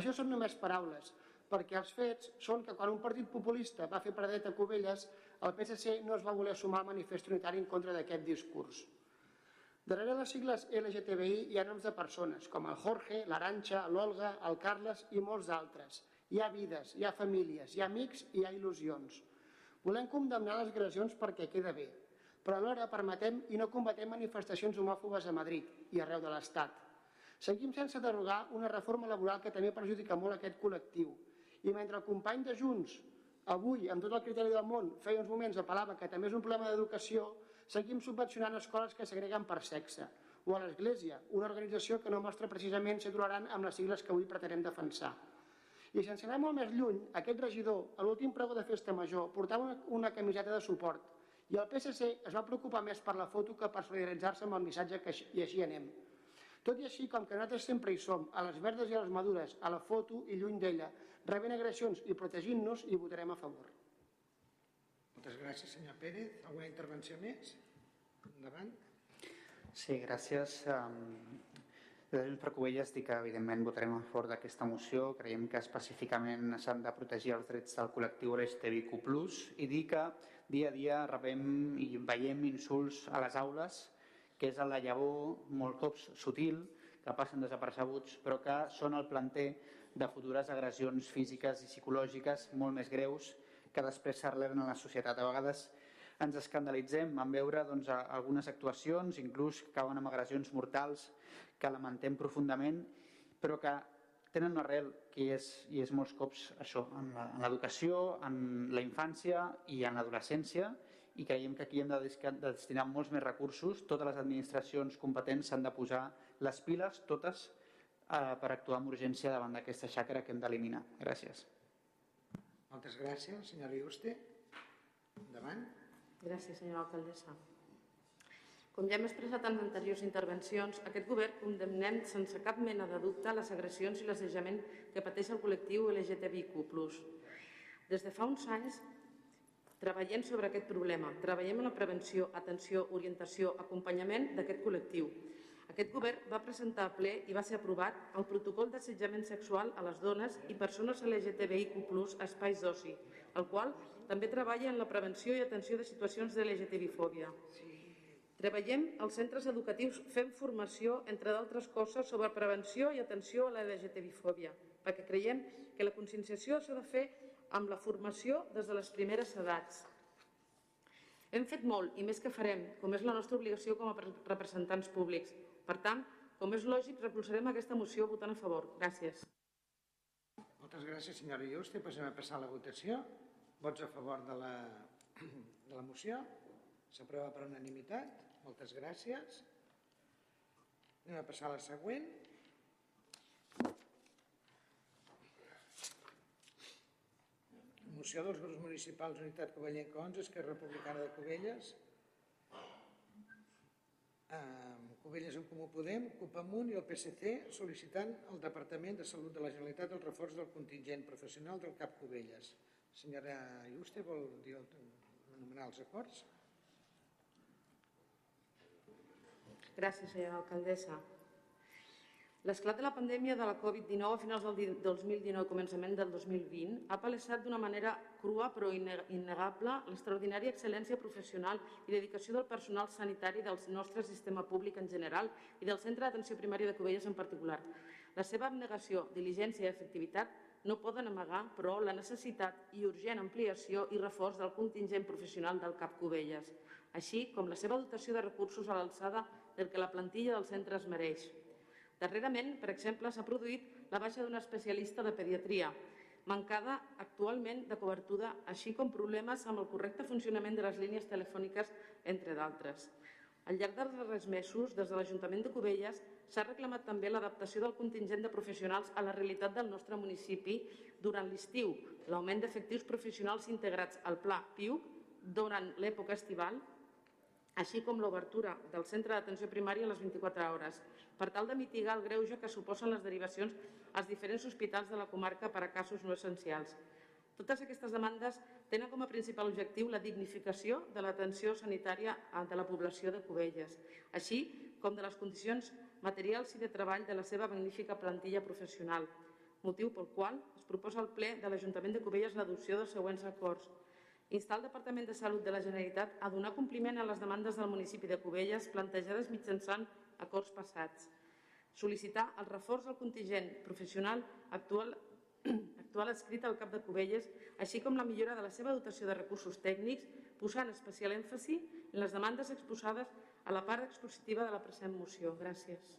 Això són només paraules, perquè els fets són que quan un partit populista va fer paradet a Cubelles, el PSC no es va voler sumar al manifest unitari en contra d'aquest discurs. Darrere les sigles LGTBI hi ha noms de persones, com el Jorge, l'Aranxa, l'Olga, el Carles i molts d'altres. Hi ha vides, hi ha famílies, hi ha amics i hi ha il·lusions. Volem condemnar les agressions perquè queda bé, però alhora permetem i no combatem manifestacions homòfobes a Madrid i arreu de l'Estat. Seguim sense derogar una reforma laboral que també perjudica molt aquest col·lectiu. I mentre el company de Junts, avui, amb tot el criteri del món, feia uns moments apel·lava que també és un problema d'educació, seguim subvencionant escoles que segreguen per sexe. O a l'Església, una organització que no mostra precisament ser tolerant amb les sigles que avui pretenem defensar. I sense anar molt més lluny, aquest regidor, a l'últim pregó de festa major, portava una, una camiseta de suport i el PSC es va preocupar més per la foto que per solidaritzar-se amb el missatge que així, i així anem. Tot i així, com que nosaltres sempre hi som, a les verdes i a les madures, a la foto i lluny d'ella, rebent agressions i protegint-nos, hi votarem a favor. Moltes gràcies, senyor Pérez. Alguna intervenció més? Endavant. Sí, gràcies. Des de per Covelles dic que evidentment votarem a favor d'aquesta moció. Creiem que específicament s'han de protegir els drets del col·lectiu LGTBIQ+, i dir que dia a dia rebem i veiem insults a les aules, que és la llavor, molt cops sutil, que passen desapercebuts, però que són el planter de futures agressions físiques i psicològiques molt més greus que després s'arrelen a la societat. A vegades ens escandalitzem en veure doncs, algunes actuacions, inclús que acaben amb agressions mortals, que lamentem profundament, però que tenen una arrel que és, i és molts cops això, en l'educació, en la infància i en l'adolescència, i creiem que aquí hem de, de destinar molts més recursos, totes les administracions competents s'han de posar les piles, totes, eh, per actuar amb urgència davant d'aquesta xacra que hem d'eliminar. Gràcies. Moltes gràcies, senyora Iuste. Endavant. Gràcies, senyora alcaldessa. Com ja hem expressat en anteriors intervencions, aquest govern condemnem sense cap mena de dubte les agressions i l'assetjament que pateix el col·lectiu LGTBIQ+. Des de fa uns anys treballem sobre aquest problema, treballem en la prevenció, atenció, orientació, acompanyament d'aquest col·lectiu. Aquest govern va presentar a ple i va ser aprovat el protocol d'assetjament sexual a les dones i persones LGTBIQ+, a espais d'oci, el qual també treballa en la prevenció i atenció de situacions de LGTBI-fòbia. Treballem als centres educatius fent formació, entre d'altres coses, sobre prevenció i atenció a la LGTBI-fòbia, perquè creiem que la conscienciació s'ha de fer amb la formació des de les primeres edats. Hem fet molt i més que farem, com és la nostra obligació com a representants públics. Per tant, com és lògic, recolzarem aquesta moció votant a favor. Gràcies. Moltes gràcies, senyora Juste. Passem a passar a la votació. Vots a favor de la, de la moció. S'aprova per unanimitat. Moltes gràcies. Anem a passar a la següent. Moció dels grups municipals Unitat Covellenca 11, Esquerra Republicana de Covelles, Covelles en Comú Podem, CUP Amunt i el PSC sol·licitant al Departament de Salut de la Generalitat el reforç del contingent professional del CAP Covelles. Senyora Juste, vol dir el, anomenar els acords? Gràcies, senyora alcaldessa. L'esclat de la pandèmia de la Covid-19 a finals del 2019 començament del 2020 ha palesat d'una manera crua però innegable l'extraordinària excel·lència professional i dedicació del personal sanitari del nostre sistema públic en general i del Centre d'Atenció Primària de Cubelles en particular. La seva abnegació, diligència i efectivitat no poden amagar, però, la necessitat i urgent ampliació i reforç del contingent professional del CAP Cubelles, així com la seva dotació de recursos a l'alçada del que la plantilla del centre es mereix. Darrerament, per exemple, s'ha produït la baixa d'una especialista de pediatria, mancada actualment de cobertura, així com problemes amb el correcte funcionament de les línies telefòniques, entre d'altres. Al llarg dels darrers mesos, des de l'Ajuntament de Cubelles, s'ha reclamat també l'adaptació del contingent de professionals a la realitat del nostre municipi durant l'estiu, l'augment d'efectius professionals integrats al Pla PIUC durant l'època estival així com l'obertura del centre d'atenció primària a les 24 hores, per tal de mitigar el greuge que suposen les derivacions als diferents hospitals de la comarca per a casos no essencials. Totes aquestes demandes tenen com a principal objectiu la dignificació de l'atenció sanitària de la població de Cubelles, així com de les condicions materials i de treball de la seva magnífica plantilla professional, motiu pel qual es proposa al ple de l'Ajuntament de Cubelles l'adopció dels següents acords. Instar el Departament de Salut de la Generalitat a donar compliment a les demandes del municipi de Cubelles plantejades mitjançant acords passats, sol·licitar el reforç del contingent professional actual, actual escrit al cap de Cubelles, així com la millora de la seva dotació de recursos tècnics, posant especial èmfasi en les demandes exposades a la part expositiva de la present moció. Gràcies.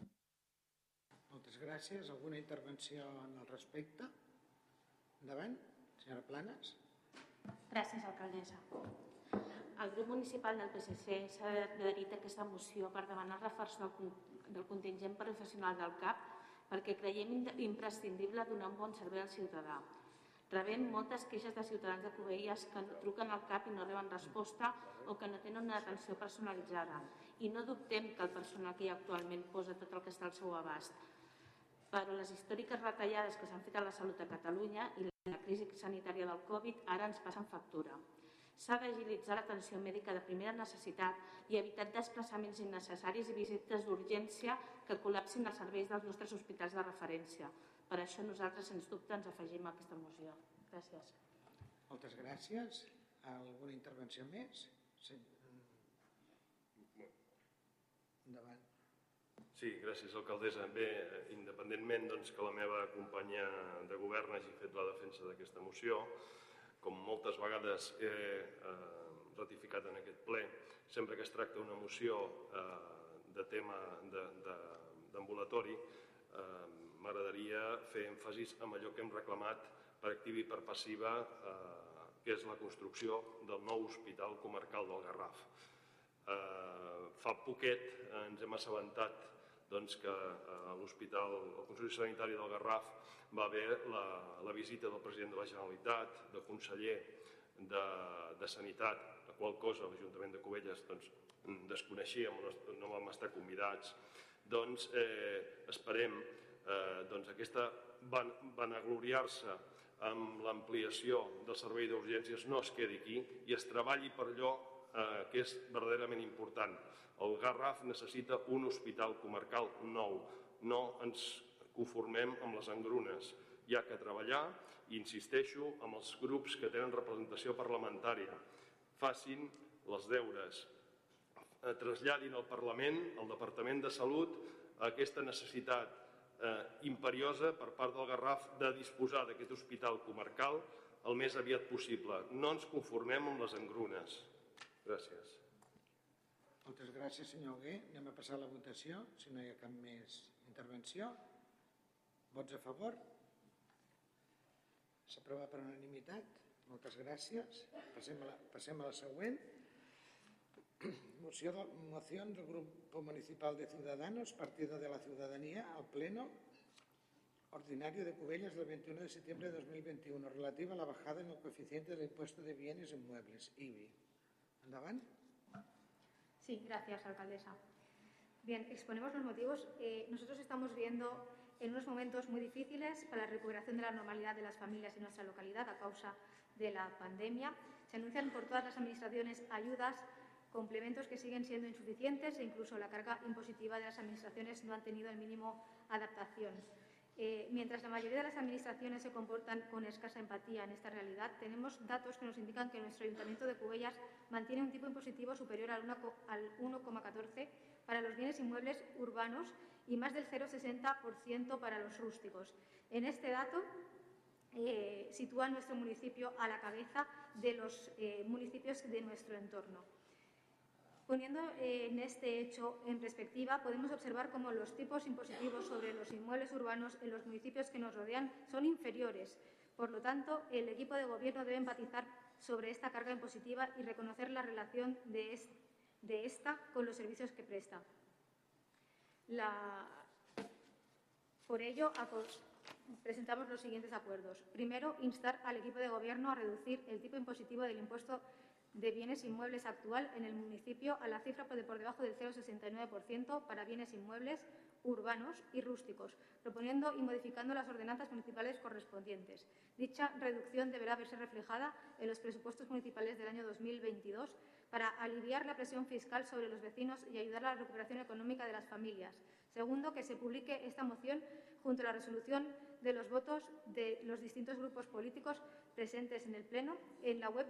Moltes gràcies. Alguna intervenció en el respecte? Endavant, senyora Planes. Gràcies, alcaldessa. El grup municipal del PSC s'ha adherit a aquesta moció per demanar el reforç del, del contingent professional del CAP perquè creiem imprescindible donar un bon servei al ciutadà. Rebem moltes queixes de ciutadans de Covelles que truquen al CAP i no reben resposta o que no tenen una atenció personalitzada. I no dubtem que el personal que hi ha actualment posa tot el que està al seu abast. Però les històriques retallades que s'han fet a la salut a Catalunya i la crisi sanitària del Covid ara ens passen factura. S'ha d'agilitzar l'atenció mèdica de primera necessitat i evitar desplaçaments innecessaris i visites d'urgència que col·lapsin els serveis dels nostres hospitals de referència. Per això nosaltres, sens dubte, ens afegim a aquesta moció. Gràcies. Moltes gràcies. Alguna intervenció més? Sí. Endavant. Sí, gràcies, alcaldessa. Bé, independentment doncs, que la meva companya de govern hagi fet la defensa d'aquesta moció, com moltes vegades he eh, ratificat en aquest ple, sempre que es tracta una moció eh, de tema d'ambulatori, eh, m'agradaria fer èmfasis en allò que hem reclamat per activa i per passiva, eh, que és la construcció del nou hospital comarcal del Garraf. Eh, fa poquet eh, ens hem assabentat doncs, que a eh, l'Hospital, el Consell Sanitari del Garraf va haver la, la visita del president de la Generalitat, del conseller de, de Sanitat, la qual cosa l'Ajuntament de Cubelles doncs, desconeixíem, no vam estar convidats. Doncs eh, esperem eh, doncs, aquesta van, vanagloriar-se amb l'ampliació del servei d'urgències no es quedi aquí i es treballi per allò eh, que és verdaderament important, el Garraf necessita un hospital comarcal nou. No ens conformem amb les engrunes. Hi ha que treballar, i insisteixo, amb els grups que tenen representació parlamentària. Facin els deures. Eh, traslladin al Parlament, al Departament de Salut, aquesta necessitat eh, imperiosa per part del Garraf de disposar d'aquest hospital comarcal el més aviat possible. No ens conformem amb les engrunes. Gràcies. Moltes gràcies, senyor Hugué. Anem a passar a la votació, si no hi ha cap més intervenció. Vots a favor? S'aprova per unanimitat. Moltes gràcies. Passem a la, passem a la següent. Moció, moción del Grupo Municipal de Ciudadanos, Partido de la Ciudadanía, al Pleno Ordinario de Cubellas del 21 de septiembre de 2021, relativa a la bajada en el coeficiente del impuesto de bienes inmuebles, IBI. Sí, gracias, alcaldesa. Bien, exponemos los motivos. Eh, nosotros estamos viendo en unos momentos muy difíciles para la recuperación de la normalidad de las familias en nuestra localidad a causa de la pandemia. Se anuncian por todas las administraciones ayudas, complementos que siguen siendo insuficientes e incluso la carga impositiva de las administraciones no han tenido el mínimo adaptación. Eh, mientras la mayoría de las administraciones se comportan con escasa empatía en esta realidad, tenemos datos que nos indican que nuestro Ayuntamiento de Cubellas mantiene un tipo impositivo superior al 1,14 para los bienes inmuebles urbanos y más del 0,60% para los rústicos. En este dato eh, sitúa nuestro municipio a la cabeza de los eh, municipios de nuestro entorno. Poniendo eh, en este hecho en perspectiva, podemos observar cómo los tipos impositivos sobre los inmuebles urbanos en los municipios que nos rodean son inferiores. Por lo tanto, el equipo de Gobierno debe empatizar sobre esta carga impositiva y reconocer la relación de, esta con los servicios que presta. Por ello, presentamos los siguientes acuerdos. Primero, instar al equipo de Gobierno a reducir el tipo impositivo del impuesto de bienes inmuebles actual en el municipio a la cifra por debajo del 0,69% para bienes inmuebles urbanos y rústicos, proponiendo y modificando las ordenanzas municipales correspondientes. Dicha reducción deberá verse reflejada en los presupuestos municipales del año 2022 para aliviar la presión fiscal sobre los vecinos y ayudar a la recuperación económica de las familias. Segundo, que se publique esta moción junto a la resolución de los votos de los distintos grupos políticos presentes en el Pleno, en la web,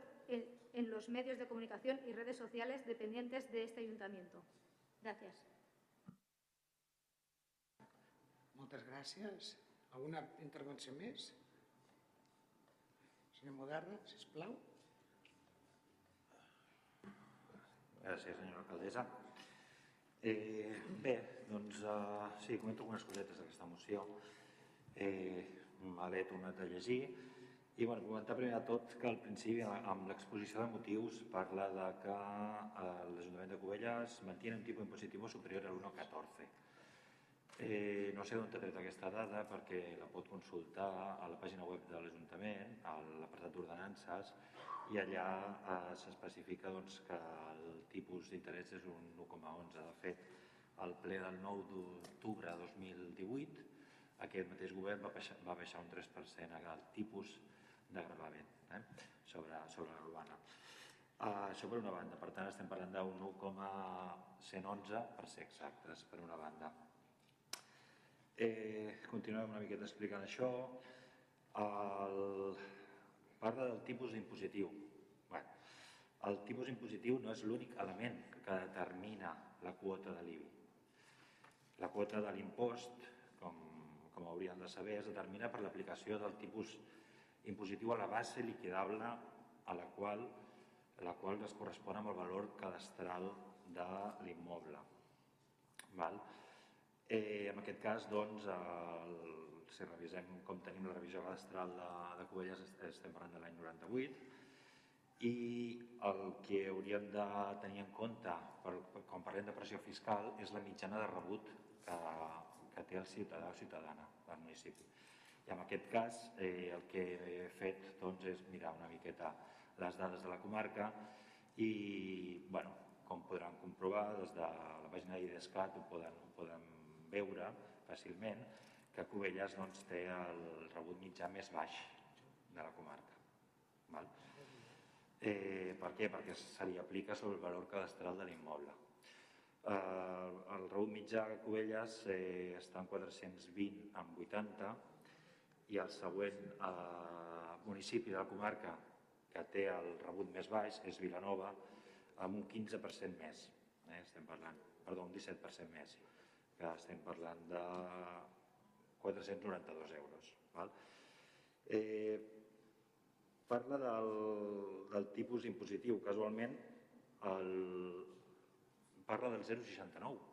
en, los medios de comunicación y redes sociales dependientes de este Ayuntamiento. Gracias. Moltes gràcies. Alguna intervenció més? Senyor Moderna, sisplau. Gràcies, senyora alcaldessa. Eh, bé, doncs uh, sí, comento algunes cosetes d'aquesta moció. Eh, me l'he tornat a llegir i bueno, comentar primer de tot que al principi amb l'exposició de motius parla de que eh, l'Ajuntament de Cubelles mantiene un tipus impositiu superior al 1,14. Eh, no sé d'on ha tret aquesta dada perquè la pot consultar a la pàgina web de l'Ajuntament, a l'apartat d'ordenances, i allà eh, s'especifica doncs, que el tipus d'interès és un 1,11. De fet, al ple del 9 d'octubre de 2018, aquest mateix govern va baixar, va baixar un 3% el tipus de gravament eh? sobre, sobre l'urbana. Uh, això per una banda, per tant estem parlant d'un 1,111 per ser exactes, per una banda. Eh, continuem una miqueta explicant això. El... Parla del tipus impositiu. Bueno, el tipus impositiu no és l'únic element que determina la quota de l'IBI. La quota de l'impost, com, com haurien de saber, es determina per l'aplicació del tipus impositiu a la base liquidable a la qual, la qual es correspon amb el valor cadastral de l'immoble. Eh, en aquest cas, doncs, el, si revisem com tenim la revisió cadastral de, de Covelles, estem parlant de l'any 98, i el que hauríem de tenir en compte per, quan parlem de pressió fiscal és la mitjana de rebut que, que té el ciutadà o ciutadana del municipi. I en aquest cas eh, el que he fet doncs, és mirar una miqueta les dades de la comarca i, bueno, com podran comprovar, des de la pàgina d'IDESCAT ho poden, ho veure fàcilment, que Cubelles doncs, té el rebut mitjà més baix de la comarca. Val? Eh, per què? Perquè se li aplica sobre el valor cadastral de l'immoble. Eh, el rebut mitjà a Cubelles eh, està en 420 amb 80 i el següent eh, municipi de la comarca que té el rebut més baix és Vilanova amb un 15% més, eh, estem parlant, perdó, un 17% més, que estem parlant de 492 euros. Val? Eh, parla del, del tipus impositiu, casualment el, parla del 0,69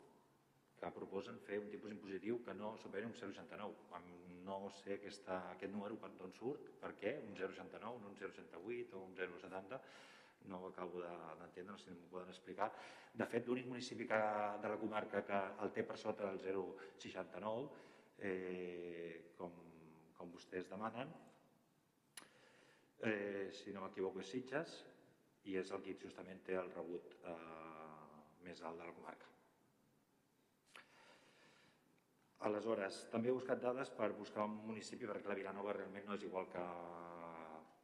que proposen fer un tipus impositiu que no superi un 0,69. No sé aquesta, aquest número d'on surt, per què, un 0,69, un 0,68 o un 0,70, no ho acabo d'entendre, no si m'ho poden explicar. De fet, l'únic municipi que, de la comarca que el té per sota del 0,69, eh, com, com vostès demanen, eh, si no m'equivoco és Sitges, i és el que justament té el rebut eh, més alt de la comarca. Aleshores, també he buscat dades per buscar un municipi, perquè la Vilanova realment no és igual que,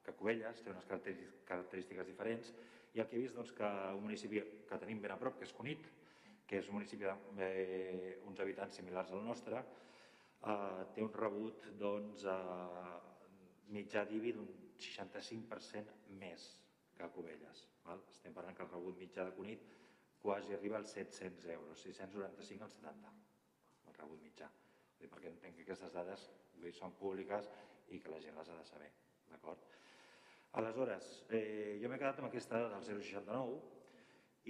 que Cubelles, té unes característiques diferents, i el que he vist doncs, que un municipi que tenim ben a prop, que és Cunit, que és un municipi d'uns eh, habitants similars al nostre, eh, té un rebut doncs, eh, mitjà d'IBI d'un 65% més que Cubelles. Val? Estem parlant que el rebut mitjà de Cunit quasi arriba als 700 euros, 695 als 70 rebut mitjà. Perquè entenc que aquestes dades dir, són públiques i que la gent les ha de saber. D'acord? Aleshores, eh, jo m'he quedat amb aquesta dada del 0,69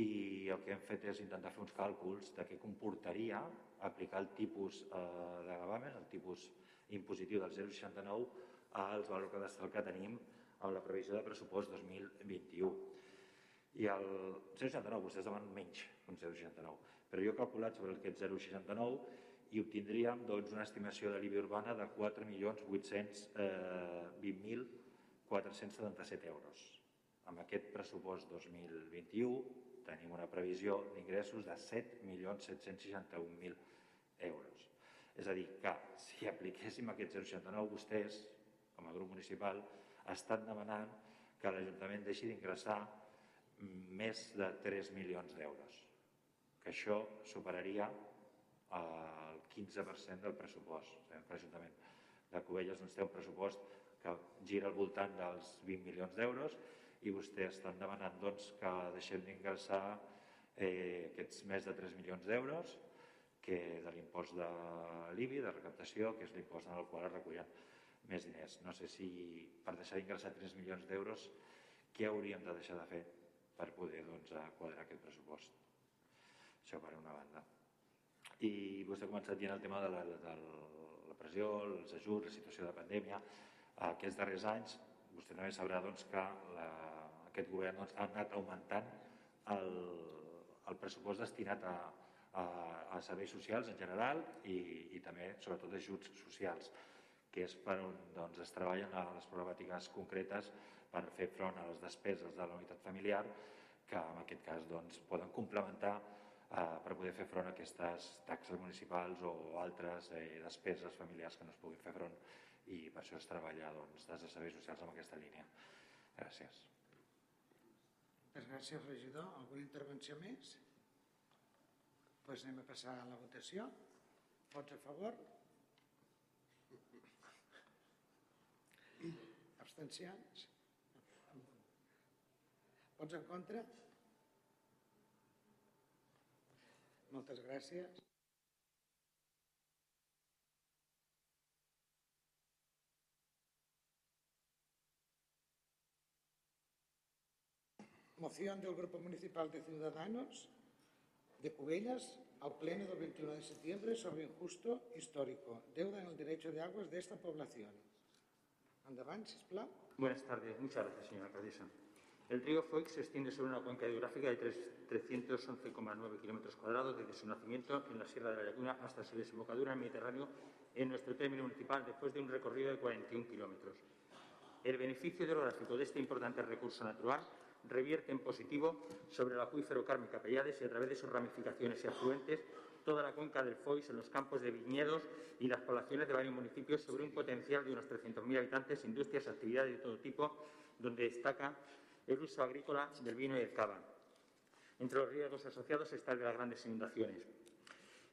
i el que hem fet és intentar fer uns càlculs de què comportaria aplicar el tipus eh, de gravamen, el tipus impositiu del 0,69 als valors cadastrals que tenim amb la previsió de pressupost 2021. I el 0,69, vostès demanen menys un 0,69, però jo he calculat sobre aquest 0,69 i obtindríem doncs, una estimació de l'IBI urbana de 4.820.477 eh, euros. Amb aquest pressupost 2021 tenim una previsió d'ingressos de 7.761.000 euros. És a dir, que si apliquéssim aquest 0,69, vostès, com a grup municipal, estan demanant que l'Ajuntament deixi d'ingressar més de 3 milions d'euros, que això superaria eh, 15% del pressupost. L'Ajuntament de Cubelles doncs, té un pressupost que gira al voltant dels 20 milions d'euros i vostès estan demanant doncs, que deixem d'ingressar eh, aquests més de 3 milions d'euros que de l'impost de l'IBI, de recaptació, que és l'impost en el qual es recullen més diners. No sé si per deixar d'ingressar 3 milions d'euros, què hauríem de deixar de fer per poder doncs, quadrar aquest pressupost? Això per una banda i vostè ha començat dient el tema de la, de la pressió, els ajuts, la situació de pandèmia. Aquests darrers anys, vostè també sabrà doncs, que la, aquest govern doncs, ha anat augmentant el, el pressupost destinat a, a, a serveis socials en general i, i també, sobretot, ajuts socials, que és per on doncs, es treballen les problemàtiques concretes per fer front a les despeses de la unitat familiar, que en aquest cas doncs, poden complementar per poder fer front a aquestes taxes municipals o altres eh, despeses familiars que no es puguin fer front i per això es treballa doncs, des de serveis socials amb aquesta línia. Gràcies. Moltes gràcies, regidor. Alguna intervenció més? Doncs pues anem a passar a la votació. Vots a favor? Abstencions? Vots en contra? Moltes gràcies. Moción del Grupo Municipal de Ciudadanos de Cubellas al Pleno del 21 de septiembre sobre injusto histórico, deuda en el derecho de aguas de esta población. Endavant, sisplau. Buenas tardes. Muchas gracias, señora alcaldesa. El río Foix se extiende sobre una cuenca hidrográfica de 311,9 kilómetros cuadrados desde su nacimiento en la Sierra de la Laguna hasta su desembocadura en el Mediterráneo en nuestro término municipal después de un recorrido de 41 kilómetros. El beneficio hidrográfico de este importante recurso natural revierte en positivo sobre el acuífero Carmen Capellades y a través de sus ramificaciones y afluentes toda la cuenca del Foix en los campos de viñedos y las poblaciones de varios municipios sobre un potencial de unos 300.000 habitantes, industrias, actividades de todo tipo, donde destaca el uso agrícola del vino y el cava. Entre los riesgos asociados está el de las grandes inundaciones.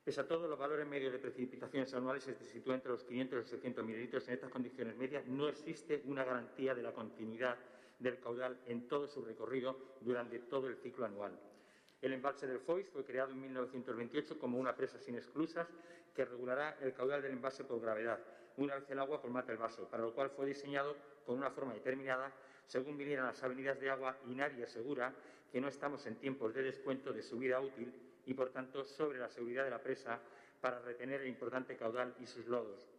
Pese a todo, los valores medios de precipitaciones anuales se sitúan entre los 500 y los 600 mililitros. En estas condiciones medias no existe una garantía de la continuidad del caudal en todo su recorrido durante todo el ciclo anual. El embalse del Foix fue creado en 1928 como una presa sin exclusas que regulará el caudal del embalse por gravedad, una vez el agua colmata el vaso, para lo cual fue diseñado con una forma determinada según vinieran las avenidas de agua y nadie asegura que no estamos en tiempos de descuento de su vida útil y, por tanto, sobre la seguridad de la presa para retener el importante caudal y sus lodos.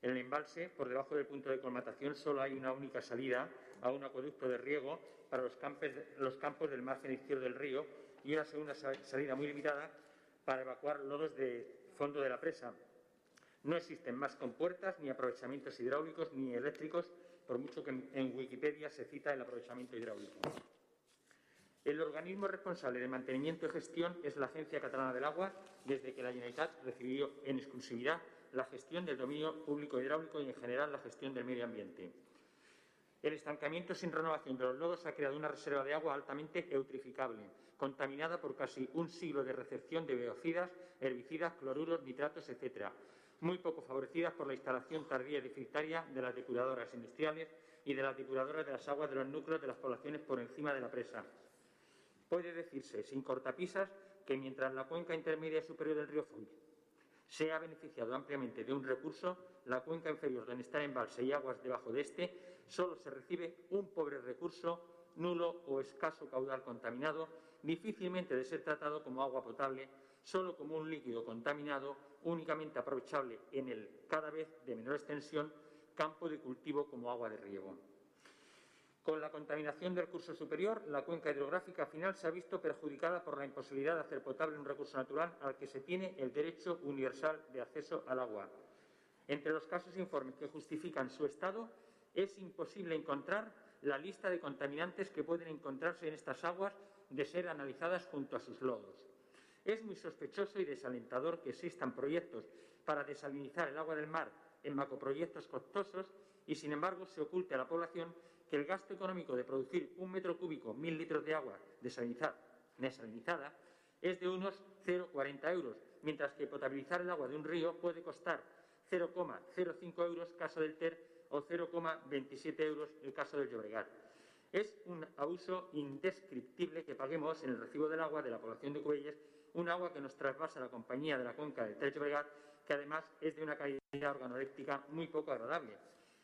En el embalse, por debajo del punto de colmatación, solo hay una única salida a un acueducto de riego para los, los campos del margen izquierdo del río y una segunda salida muy limitada para evacuar lodos de fondo de la presa. No existen más compuertas, ni aprovechamientos hidráulicos, ni eléctricos por mucho que en Wikipedia se cita el aprovechamiento hidráulico. El organismo responsable de mantenimiento y gestión es la Agencia Catalana del Agua, desde que la Generalitat recibió en exclusividad la gestión del dominio público hidráulico y, en general, la gestión del medio ambiente. El estancamiento sin renovación de los lodos ha creado una reserva de agua altamente eutrificable, contaminada por casi un siglo de recepción de biocidas, herbicidas, cloruros, nitratos, etc., muy poco favorecidas por la instalación tardía y deficitaria de las depuradoras industriales y de las depuradoras de las aguas de los núcleos de las poblaciones por encima de la presa. Puede decirse, sin cortapisas, que mientras la cuenca intermedia superior del río Foy se ha beneficiado ampliamente de un recurso, la cuenca inferior, donde está embalse y aguas debajo de este, solo se recibe un pobre recurso, nulo o escaso caudal contaminado, difícilmente de ser tratado como agua potable, solo como un líquido contaminado, únicamente aprovechable en el cada vez de menor extensión campo de cultivo como agua de riego. Con la contaminación del curso superior, la cuenca hidrográfica final se ha visto perjudicada por la imposibilidad de hacer potable un recurso natural al que se tiene el derecho universal de acceso al agua. Entre los casos informes que justifican su estado, es imposible encontrar la lista de contaminantes que pueden encontrarse en estas aguas de ser analizadas junto a sus lodos. Es muy sospechoso y desalentador que existan proyectos para desalinizar el agua del mar en macroproyectos costosos y, sin embargo, se oculte a la población que el gasto económico de producir un metro cúbico, mil litros de agua desalinizada, es de unos 0,40 euros, mientras que potabilizar el agua de un río puede costar 0,05 euros caso del Ter o 0,27 euros el caso del Llobregat. Es un abuso indescriptible que paguemos en el recibo del agua de la población de Cubelles un agua que nos trasvasa la compañía de la conca del Ter Llobregat, que además es de una calidad organoléptica muy poco agradable.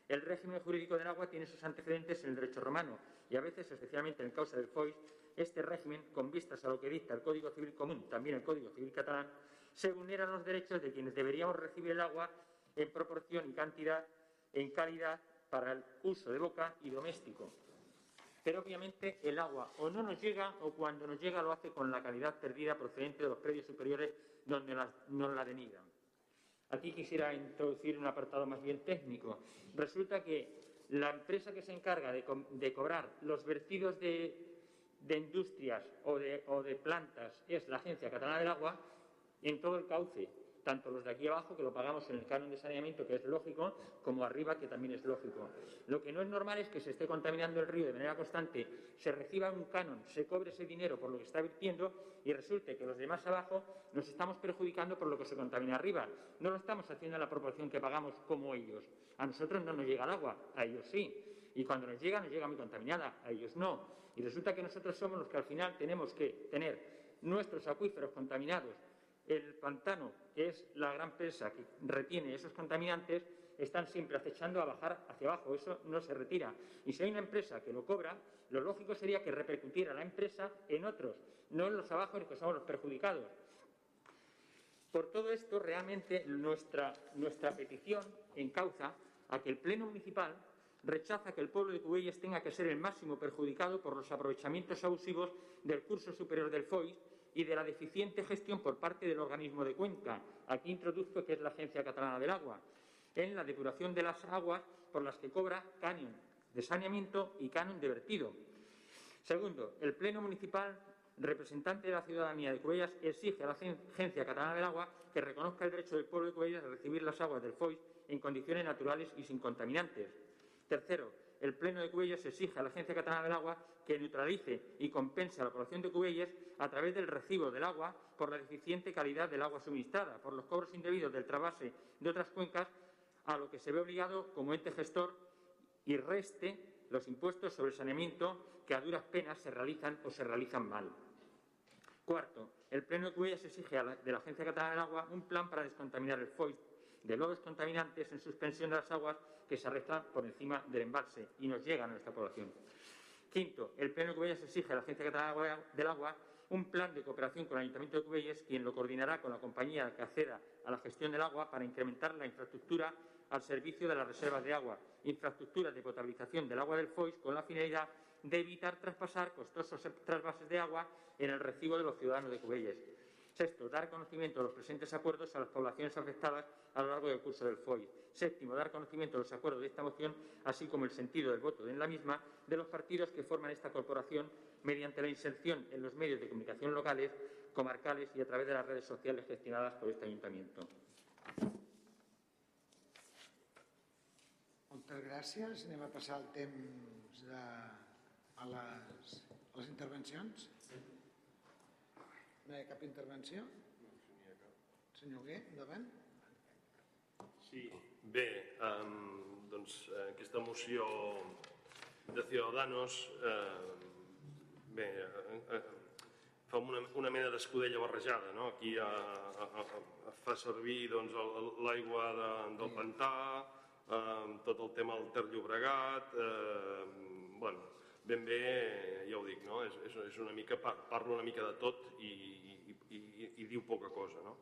El régimen jurídico del agua tiene sus antecedentes en el derecho romano y a veces, especialmente en causa del FOIS, este régimen, con vistas a lo que dicta el Código Civil Común, también el Código Civil Catalán, se vulnera los derechos de quienes deberíamos recibir el agua en proporción y cantidad, en calidad, para el uso de boca y doméstico. Pero obviamente el agua o no nos llega o cuando nos llega lo hace con la calidad perdida procedente de los predios superiores donde nos la denigran. Aquí quisiera introducir un apartado más bien técnico. Resulta que la empresa que se encarga de, cobrar los vertidos de, industrias o de plantas es la Agencia Catalana del Agua en todo el cauce tanto los de aquí abajo, que lo pagamos en el canon de saneamiento, que es lógico, como arriba, que también es lógico. Lo que no es normal es que se esté contaminando el río de manera constante, se reciba un canon, se cobre ese dinero por lo que está virtiendo y resulte que los demás abajo nos estamos perjudicando por lo que se contamina arriba. No lo estamos haciendo en la proporción que pagamos como ellos. A nosotros no nos llega el agua, a ellos sí. Y cuando nos llega, nos llega muy contaminada, a ellos no. Y resulta que nosotros somos los que al final tenemos que tener nuestros acuíferos contaminados el pantano, que es la gran presa que retiene esos contaminantes, están siempre acechando a bajar hacia abajo. Eso no se retira. Y si hay una empresa que lo cobra, lo lógico sería que repercutiera la empresa en otros, no en los abajo, que somos los perjudicados. Por todo esto, realmente nuestra, nuestra petición encauza a que el Pleno Municipal rechaza que el pueblo de Cubelles tenga que ser el máximo perjudicado por los aprovechamientos abusivos del curso superior del FOIS y de la deficiente gestión por parte del organismo de cuenca. Aquí introduzco que es la Agencia Catalana del Agua, en la depuración de las aguas por las que cobra canon de saneamiento y canon de vertido. Segundo, el Pleno Municipal, representante de la ciudadanía de Cuellas, exige a la Agencia Catalana del Agua que reconozca el derecho del pueblo de Cuellas a recibir las aguas del FOIS en condiciones naturales y sin contaminantes. Tercero, el Pleno de Cubelles exige a la Agencia Catalana del Agua que neutralice y compense a la población de Cubelles a través del recibo del agua por la deficiente calidad del agua suministrada, por los cobros indebidos del trasvase de otras cuencas, a lo que se ve obligado como ente gestor y reste los impuestos sobre el saneamiento que a duras penas se realizan o se realizan mal. Cuarto, el Pleno de Cubelles exige de la Agencia Catalana del Agua un plan para descontaminar el FOIS de lodos contaminantes en suspensión de las aguas que se arrastran por encima del embalse y nos llegan a nuestra población. Quinto, el Pleno de Cubelles exige a la Agencia Catalana del Agua un plan de cooperación con el Ayuntamiento de Cubelles, quien lo coordinará con la compañía que acceda a la gestión del agua para incrementar la infraestructura al servicio de las reservas de agua, infraestructuras de potabilización del agua del FOIS con la finalidad de evitar traspasar costosos trasvases de agua en el recibo de los ciudadanos de Cubelles. Sexto, dar conocimiento de los presentes acuerdos a las poblaciones afectadas a lo largo del curso del FOI. Séptimo, dar conocimiento de los acuerdos de esta moción, así como el sentido del voto en la misma, de los partidos que forman esta corporación mediante la inserción en los medios de comunicación locales, comarcales y a través de las redes sociales gestionadas por este ayuntamiento. Moltes gràcies. Anem a passar el temps de, a, les, a les intervencions. No hi ha cap intervenció? Senyor Gué, endavant. Sí, bé, um, doncs eh, aquesta moció de Ciudadanos eh, bé, eh, eh, fa una, una mena d'escudella barrejada, no? Aquí a, a, a, fa servir doncs, l'aigua de, del pantà, eh, tot el tema del Ter Llobregat, eh, bueno, ben bé, ja ho dic, no? és, és, és una mica, parla una mica de tot i, i, i, diu poca cosa. No?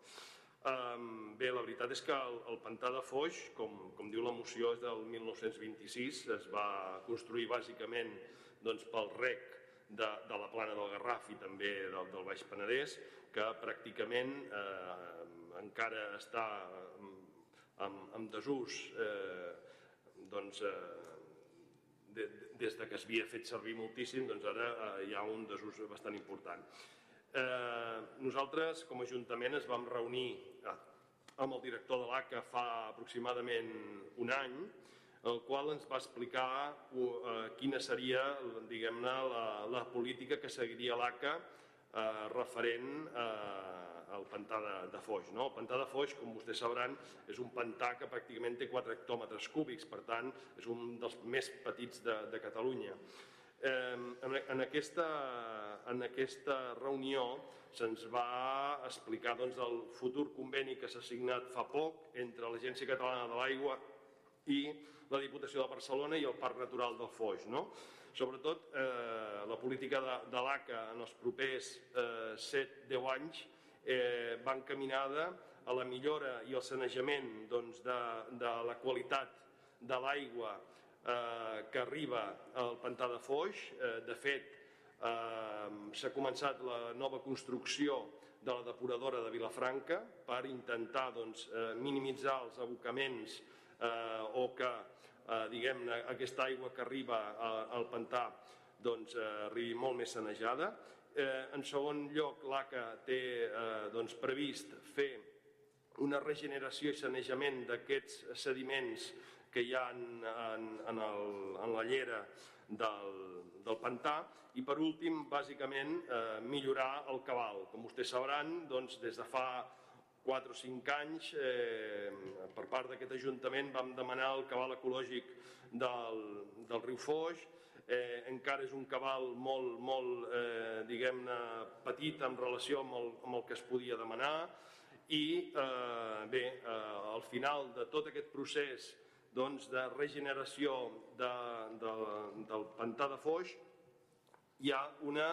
Um, bé, la veritat és que el, el pantà de Foix, com, com diu la moció, és del 1926, es va construir bàsicament doncs, pel rec de, de la plana del Garraf i també del, del Baix Penedès, que pràcticament eh, encara està en, en desús eh, doncs, eh, de, des de que s'havia fet servir moltíssim, doncs ara eh, hi ha un desús bastant important. Eh, nosaltres, com a Ajuntament, es vam reunir eh, amb el director de l'ACA fa aproximadament un any, el qual ens va explicar uh, quina seria diguem-ne la, la política que seguiria l'ACA eh, referent eh, el pantà de, de Foix. No? El pantà de Foix, com vostès sabran, és un pantà que pràcticament té 4 hectòmetres cúbics, per tant, és un dels més petits de, de Catalunya. En, en, aquesta, en aquesta reunió se'ns va explicar doncs, el futur conveni que s'ha signat fa poc entre l'Agència Catalana de l'Aigua i la Diputació de Barcelona i el Parc Natural del Foix. No? Sobretot eh, la política de, de l'ACA en els propers eh, 7-10 anys eh, va encaminada a la millora i al sanejament doncs, de, de la qualitat de l'aigua eh, que arriba al pantà de Foix. Eh, de fet, eh, s'ha començat la nova construcció de la depuradora de Vilafranca per intentar doncs, eh, minimitzar els abocaments eh, o que eh, diguem aquesta aigua que arriba al pantà doncs, eh, arribi molt més sanejada Eh, en segon lloc, l'ACA té eh, doncs, previst fer una regeneració i sanejament d'aquests sediments que hi ha en, en, en, el, en la llera del, del pantà. I per últim, bàsicament, eh, millorar el cabal. Com vostès sabran, doncs, des de fa 4 o 5 anys, eh, per part d'aquest Ajuntament vam demanar el cabal ecològic del, del riu Foix, eh, encara és un cabal molt, molt eh, diguem-ne, petit en relació amb el, amb el que es podia demanar. I eh, bé, eh, al final de tot aquest procés doncs, de regeneració de, de, del pantà de Foix hi ha una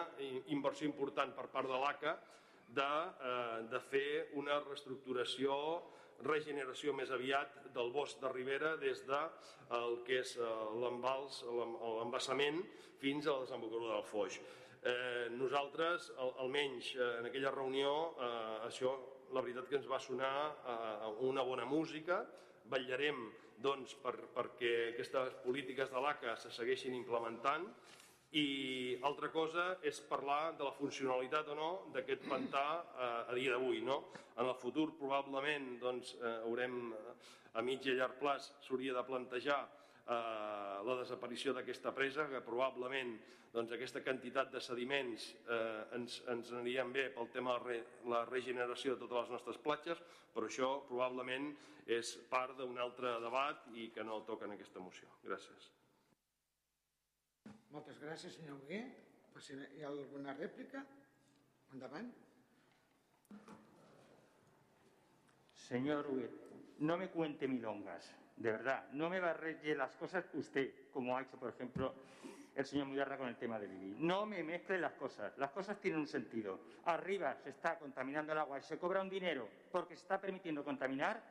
inversió important per part de l'ACA de, eh, de fer una reestructuració regeneració més aviat del bosc de Ribera des de el que és eh, l'embassament fins a la desembocadura del Foix. Eh, nosaltres, al, almenys eh, en aquella reunió, eh, això la veritat que ens va sonar eh, una bona música, vetllarem doncs, per, perquè aquestes polítiques de l'ACA se segueixin implementant i altra cosa és parlar de la funcionalitat o no d'aquest pantà eh, a dia d'avui. No? En el futur probablement doncs, eh, haurem a mig i a llarg plaç s'hauria de plantejar eh, la desaparició d'aquesta presa, que probablement doncs, aquesta quantitat de sediments eh, ens, ens anirien bé pel tema de la regeneració de totes les nostres platges, però això probablement és part d'un altre debat i que no toca en aquesta moció. Gràcies. Moltes gràcies, senyor Hugué. Si hi ha alguna rèplica, endavant. Señor Huguet, no me cuente milongas, de verdad. No me barreje las cosas usted, como ha hecho, por ejemplo, el señor Mudarra con el tema de vivir. No me mezcle las cosas. Las cosas tienen un sentido. Arriba se está contaminando el agua y se cobra un dinero porque se está permitiendo contaminar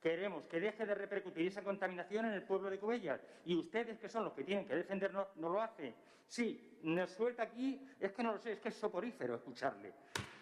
Queremos que deje de repercutir esa contaminación en el pueblo de Cubellas. Y ustedes, que son los que tienen que defendernos, no lo hacen. Sí, nos suelta aquí, es que no lo sé, es que es soporífero escucharle.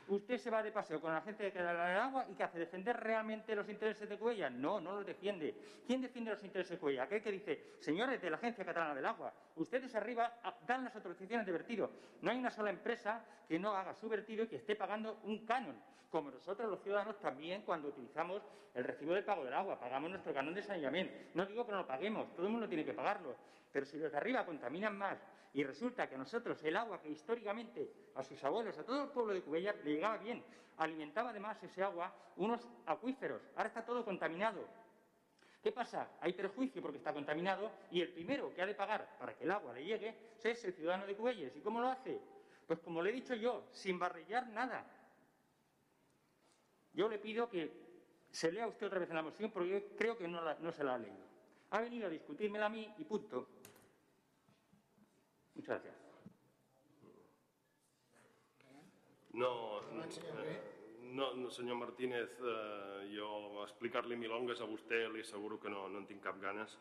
Usted se va de paseo con la gente que da el agua y que hace defender realmente los intereses de Cuella. No, no los defiende. ¿Quién defiende los intereses de Cuella? Aquel que dice, señores de la Agencia Catalana del Agua, ustedes arriba dan las autorizaciones de vertido. No hay una sola empresa que no haga su vertido y que esté pagando un canon. Como nosotros los ciudadanos también cuando utilizamos el recibo del pago del agua, pagamos nuestro canon de saneamiento. No digo que no lo paguemos, todo el mundo tiene que pagarlo. Pero si los de arriba contaminan más y resulta que a nosotros el agua que históricamente a sus abuelos, a todo el pueblo de Cubella le llegaba bien, alimentaba además ese agua unos acuíferos. Ahora está todo contaminado. ¿Qué pasa? Hay perjuicio porque está contaminado y el primero que ha de pagar para que el agua le llegue es el ciudadano de Cubelles. ¿Y cómo lo hace? Pues como le he dicho yo, sin barrillar nada. Yo le pido que se lea usted otra vez en la moción porque creo que no, no se la ha leído. Ha venido a discutírmela a mí y punto. Muchas gracias. No, no, no senyor Martínez, eh, jo explicar-li milongues a vostè li asseguro que no, no en tinc cap ganes.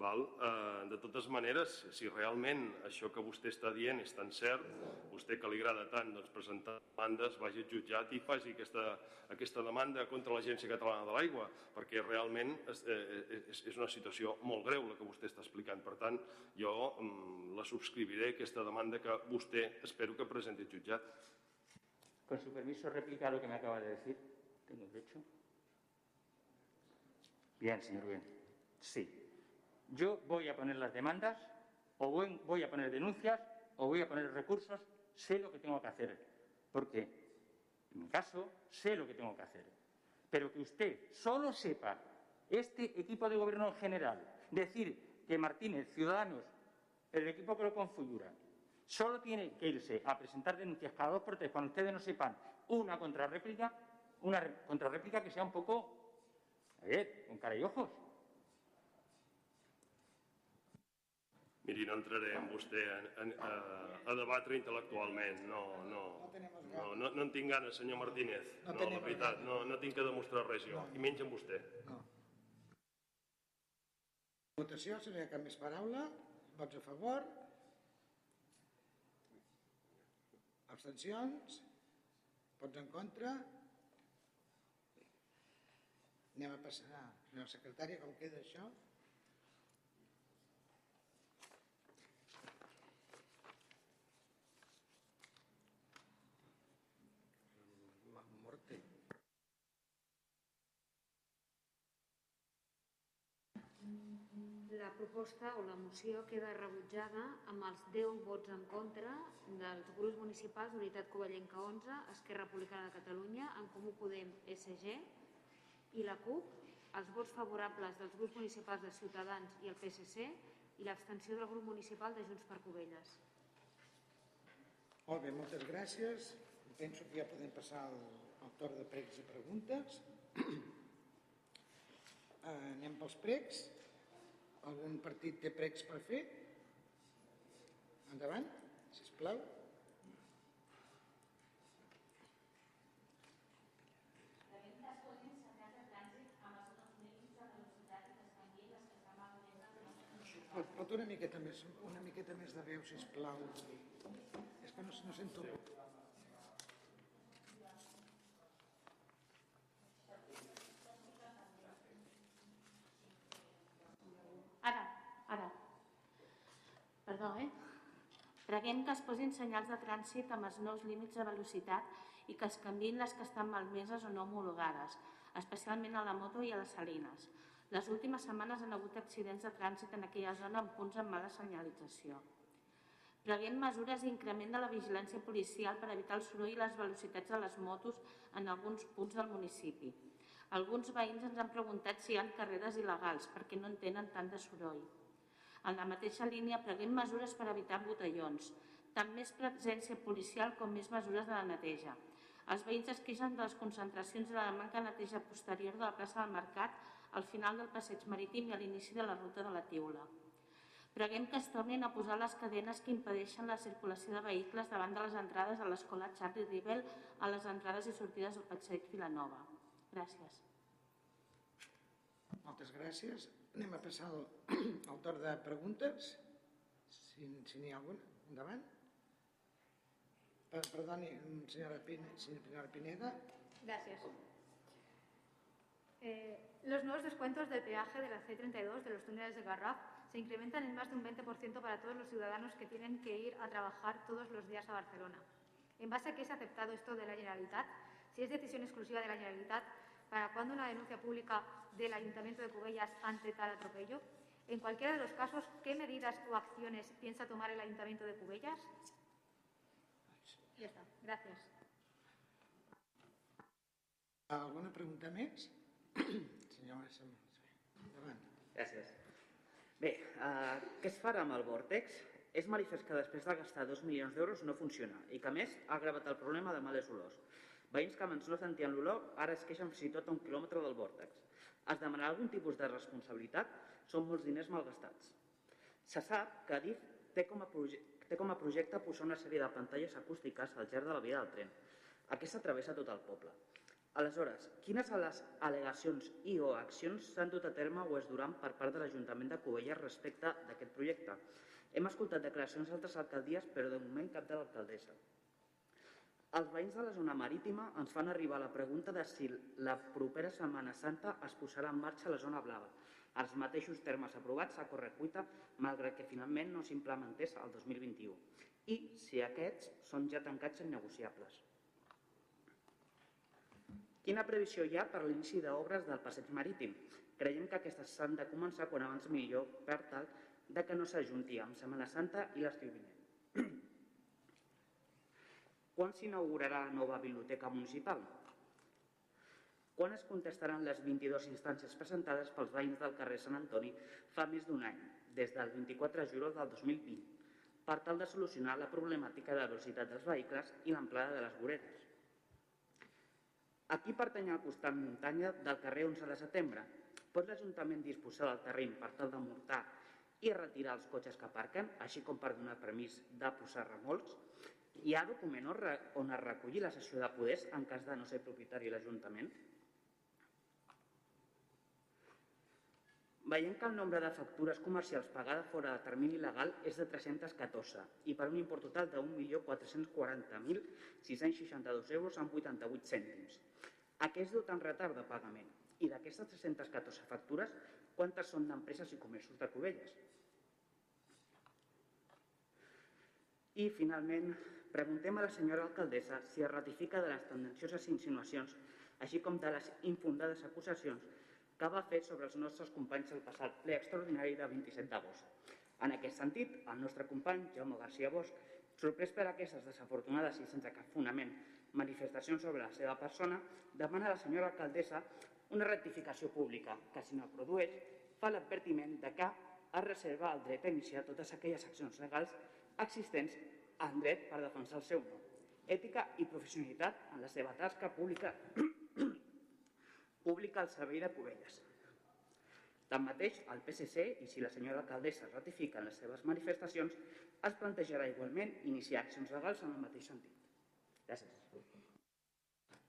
Val? Eh, de totes maneres, si realment això que vostè està dient és tan cert, vostè que li agrada tant doncs, presentar demandes, vagi al jutjat i faci aquesta, aquesta demanda contra l'Agència Catalana de l'Aigua, perquè realment és, eh, és, és una situació molt greu la que vostè està explicant. Per tant, jo mm, la subscriviré, aquesta demanda que vostè espero que presenti al jutjat. Con su permiso, réplica lo que me acaba de decir. ¿Tengo derecho? Bien, señor Bien. Sí. Yo voy a poner las demandas, o voy, a poner denuncias, o voy a poner recursos. Sé lo que tengo que hacer. Porque, en mi caso, sé lo que tengo que hacer. Pero que usted solo sepa, este equipo de gobierno en general, decir que Martínez, Ciudadanos, el equipo que lo configura, Solo tiene que irse a presentar denuncias cada dos por cuando ustedes no sepan una contrarréplica, una contrarréplica que sea un poco, a ver, con cara y ojos. Miri, no entraré amb vostè a, a, a debatre intel·lectualment. No, no, no, no, no en tinc ganes, senyor Martínez. No, la veritat, no, no tinc que demostrar res jo, i menys amb vostè. No. Votació, si no hi ha cap més paraula, vots a favor, Abstencions? Vots en contra? Anem a passar, senyora secretària, com queda això? La proposta o la moció queda rebutjada amb els 10 vots en contra dels grups municipals d'Unitat Covellenca 11, Esquerra Republicana de Catalunya, En Comú Podem, SG i la CUP, els vots favorables dels grups municipals de Ciutadans i el PSC i l'abstenció del grup municipal de Junts per Covelles. Molt bé, moltes gràcies. Penso que ja podem passar al, al torn de pregs i preguntes. Eh, anem pels pregs. Algun partit té pregs per fer? Endavant, si us plau. Pot, pot una miqueta més, una miqueta més de veu, si us plau. És que no, no sento res. Ara, ara. Perdó, eh? Preguem que es posin senyals de trànsit amb els nous límits de velocitat i que es canvin les que estan malmeses o no homologades, especialment a la moto i a les salines. Les últimes setmanes han hagut accidents de trànsit en aquella zona amb punts amb mala senyalització. Preguem mesures d'increment de la vigilància policial per evitar el soroll i les velocitats de les motos en alguns punts del municipi. Alguns veïns ens han preguntat si hi ha carreres il·legals perquè no en tenen tant de soroll. En la mateixa línia preguem mesures per evitar botellons, tant més presència policial com més mesures de la neteja. Els veïns es queixen de les concentracions de la manca de neteja posterior de la plaça del Mercat al final del passeig marítim i a l'inici de la ruta de la Tiula. Preguem que es tornin a posar les cadenes que impedeixen la circulació de vehicles davant de les entrades a l'escola Charlie Rivel a les entrades i sortides del passeig Vilanova. Gràcies. Moltes gràcies. Anem a passar al, torn de preguntes, si, n'hi ha alguna. Endavant. Perdoni, senyora, Pine, senyora Pineda. Gracias. Eh, los nuevos descuentos del peaje de la C32 de los túneles de Garraf se incrementan en más de un 20% para todos los ciudadanos que tienen que ir a trabajar todos los días a Barcelona. ¿En base a qué se ha aceptado esto de la Generalitat? Si es decisión exclusiva de la Generalitat, ¿para cuándo una denuncia pública del Ayuntamiento de Cubellas ante tal atropello? En cualquiera de los casos, ¿qué medidas o acciones piensa tomar el Ayuntamiento de Cubellas? Ya está. Gràcies. Alguna pregunta més? Senyor endavant. Gràcies. Bé, eh, què es farà amb el vòrtex? És manifest que després de gastar 2 milions d'euros no funciona i que, a més, ha agravat el problema de males olors. Veïns que abans no sentien l'olor ara es queixen fins i tot a un quilòmetre del vòrtex. Es demanarà algun tipus de responsabilitat? Són molts diners malgastats. Se sap que Adif té com a, té com a projecte posar una sèrie de pantalles acústiques al llarg de la via del tren. Aquesta travessa tot el poble. Aleshores, quines de les al·legacions i o accions s'han dut a terme o es duran per part de l'Ajuntament de Covelles respecte d'aquest projecte? Hem escoltat declaracions d'altres alcaldies, però de moment cap de l'alcaldessa. Els veïns de la zona marítima ens fan arribar la pregunta de si la propera Setmana Santa es posarà en marxa la zona blava, els mateixos termes aprovats a correcuita, malgrat que finalment no s'implementés el 2021, i si aquests són ja tancats i negociables. Quina previsió hi ha per l'inici d'obres del passeig marítim? Creiem que aquestes s'han de començar quan abans millor per tal de que no s'ajunti amb Setmana Santa i l'estiu vinent. Quan s'inaugurarà la nova biblioteca municipal? Quan es contestaran les 22 instàncies presentades pels veïns del carrer Sant Antoni fa més d'un any, des del 24 de juliol del 2020, per tal de solucionar la problemàtica de la velocitat dels vehicles i l'amplada de les voreres? Aquí pertany al costat muntanya del carrer 11 de setembre. Pot l'Ajuntament disposar del terreny per tal de i retirar els cotxes que aparquen, així com per donar permís de posar remolcs? Hi ha document on es reculli la sessió de poders en cas de no ser propietari l'Ajuntament? Veiem que el nombre de factures comercials pagades fora de termini legal és de 314 i per un import total de 1.440.662 euros amb 88 cèntims. A què es en retard de pagament? I d'aquestes 314 factures, quantes són d'empreses i comerços de Cubelles? I, finalment, preguntem a la senyora alcaldessa si es ratifica de les tendencioses insinuacions, així com de les infundades acusacions que va fer sobre els nostres companys el passat ple extraordinari de 27 d'agost. En aquest sentit, el nostre company, Jaume García Bosch, sorprès per aquestes desafortunades i sense cap fonament manifestacions sobre la seva persona, demana a la senyora alcaldessa una rectificació pública que, si no el produeix, fa l'advertiment de que es reserva el dret a iniciar totes aquelles accions legals existents en dret per defensar el seu nom, ètica i professionalitat en la seva tasca pública pública al servei de Cubelles. Tanmateix, el PSC, i si la senyora alcaldessa ratifica en les seves manifestacions, es plantejarà igualment iniciar accions legals en el mateix sentit. Gràcies.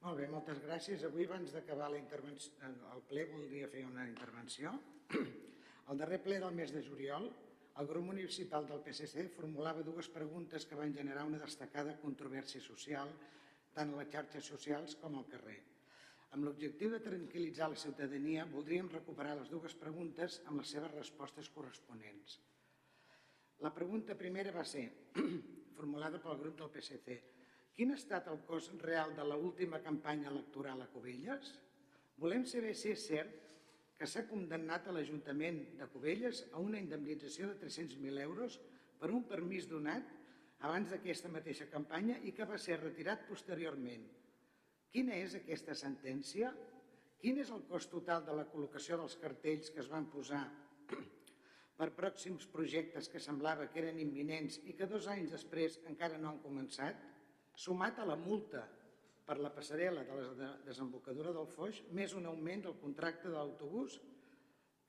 Molt bé, moltes gràcies. Avui, abans d'acabar el ple, voldria fer una intervenció. Al darrer ple del mes de juliol, el grup municipal del PSC formulava dues preguntes que van generar una destacada controvèrsia social tant a les xarxes socials com al carrer. Amb l'objectiu de tranquil·litzar la ciutadania, voldríem recuperar les dues preguntes amb les seves respostes corresponents. La pregunta primera va ser, formulada pel grup del PSC, quin ha estat el cost real de l'última campanya electoral a Cubelles? Volem saber si és cert que s'ha condemnat a l'Ajuntament de Cubelles a una indemnització de 300.000 euros per un permís donat abans d'aquesta mateixa campanya i que va ser retirat posteriorment. Quina és aquesta sentència? Quin és el cost total de la col·locació dels cartells que es van posar per pròxims projectes que semblava que eren imminents i que dos anys després encara no han començat, sumat a la multa per la passarel·la de la desembocadura del Foix, més un augment del contracte de l'autobús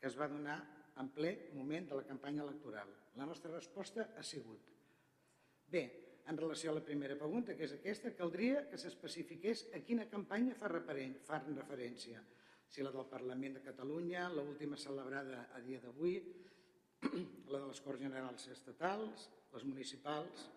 que es va donar en ple moment de la campanya electoral. La nostra resposta ha sigut bé, en relació a la primera pregunta, que és aquesta, caldria que s'especifiqués a quina campanya fa, referència. Si la del Parlament de Catalunya, l'última celebrada a dia d'avui, la de les Corts Generals Estatals, les municipals,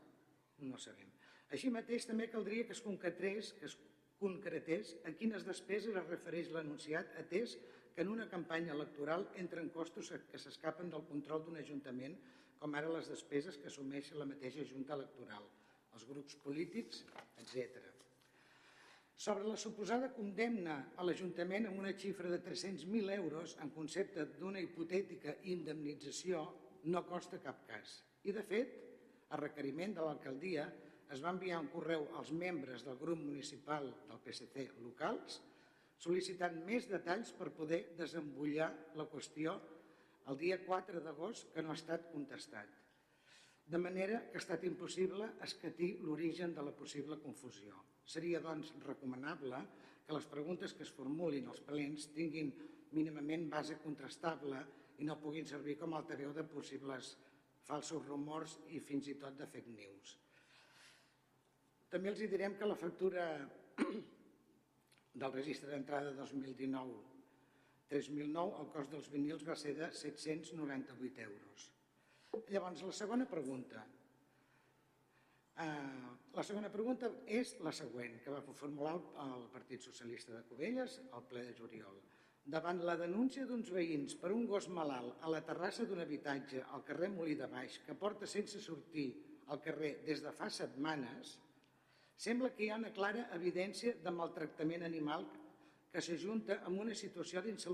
no sabem. Així mateix, també caldria que es concretés, que es concretés a quines despeses es refereix l'anunciat, atès que en una campanya electoral entren costos que s'escapen del control d'un ajuntament, com ara les despeses que assumeix la mateixa Junta Electoral, els grups polítics, etc. Sobre la suposada condemna a l'Ajuntament amb una xifra de 300.000 euros en concepte d'una hipotètica indemnització no costa cap cas. I, de fet, a requeriment de l'alcaldia es va enviar un correu als membres del grup municipal del PSC locals sol·licitant més detalls per poder desembullar la qüestió el dia 4 d'agost que no ha estat contestat. De manera que ha estat impossible escatir l'origen de la possible confusió. Seria, doncs, recomanable que les preguntes que es formulin als plens tinguin mínimament base contrastable i no puguin servir com a altaveu de possibles falsos rumors i fins i tot de fake news. També els direm que la factura del registre d'entrada 2019-3009, el cost dels vinils va ser de 798 euros. Llavors, la segona pregunta. Uh, la segona pregunta és la següent, que va formular el Partit Socialista de Cubelles al ple de juliol. Davant la denúncia d'uns veïns per un gos malalt a la terrassa d'un habitatge al carrer Molí de Baix que porta sense sortir al carrer des de fa setmanes, Sembla que hi ha una clara evidència de maltractament animal que s'ajunta amb una situació d'insalubritat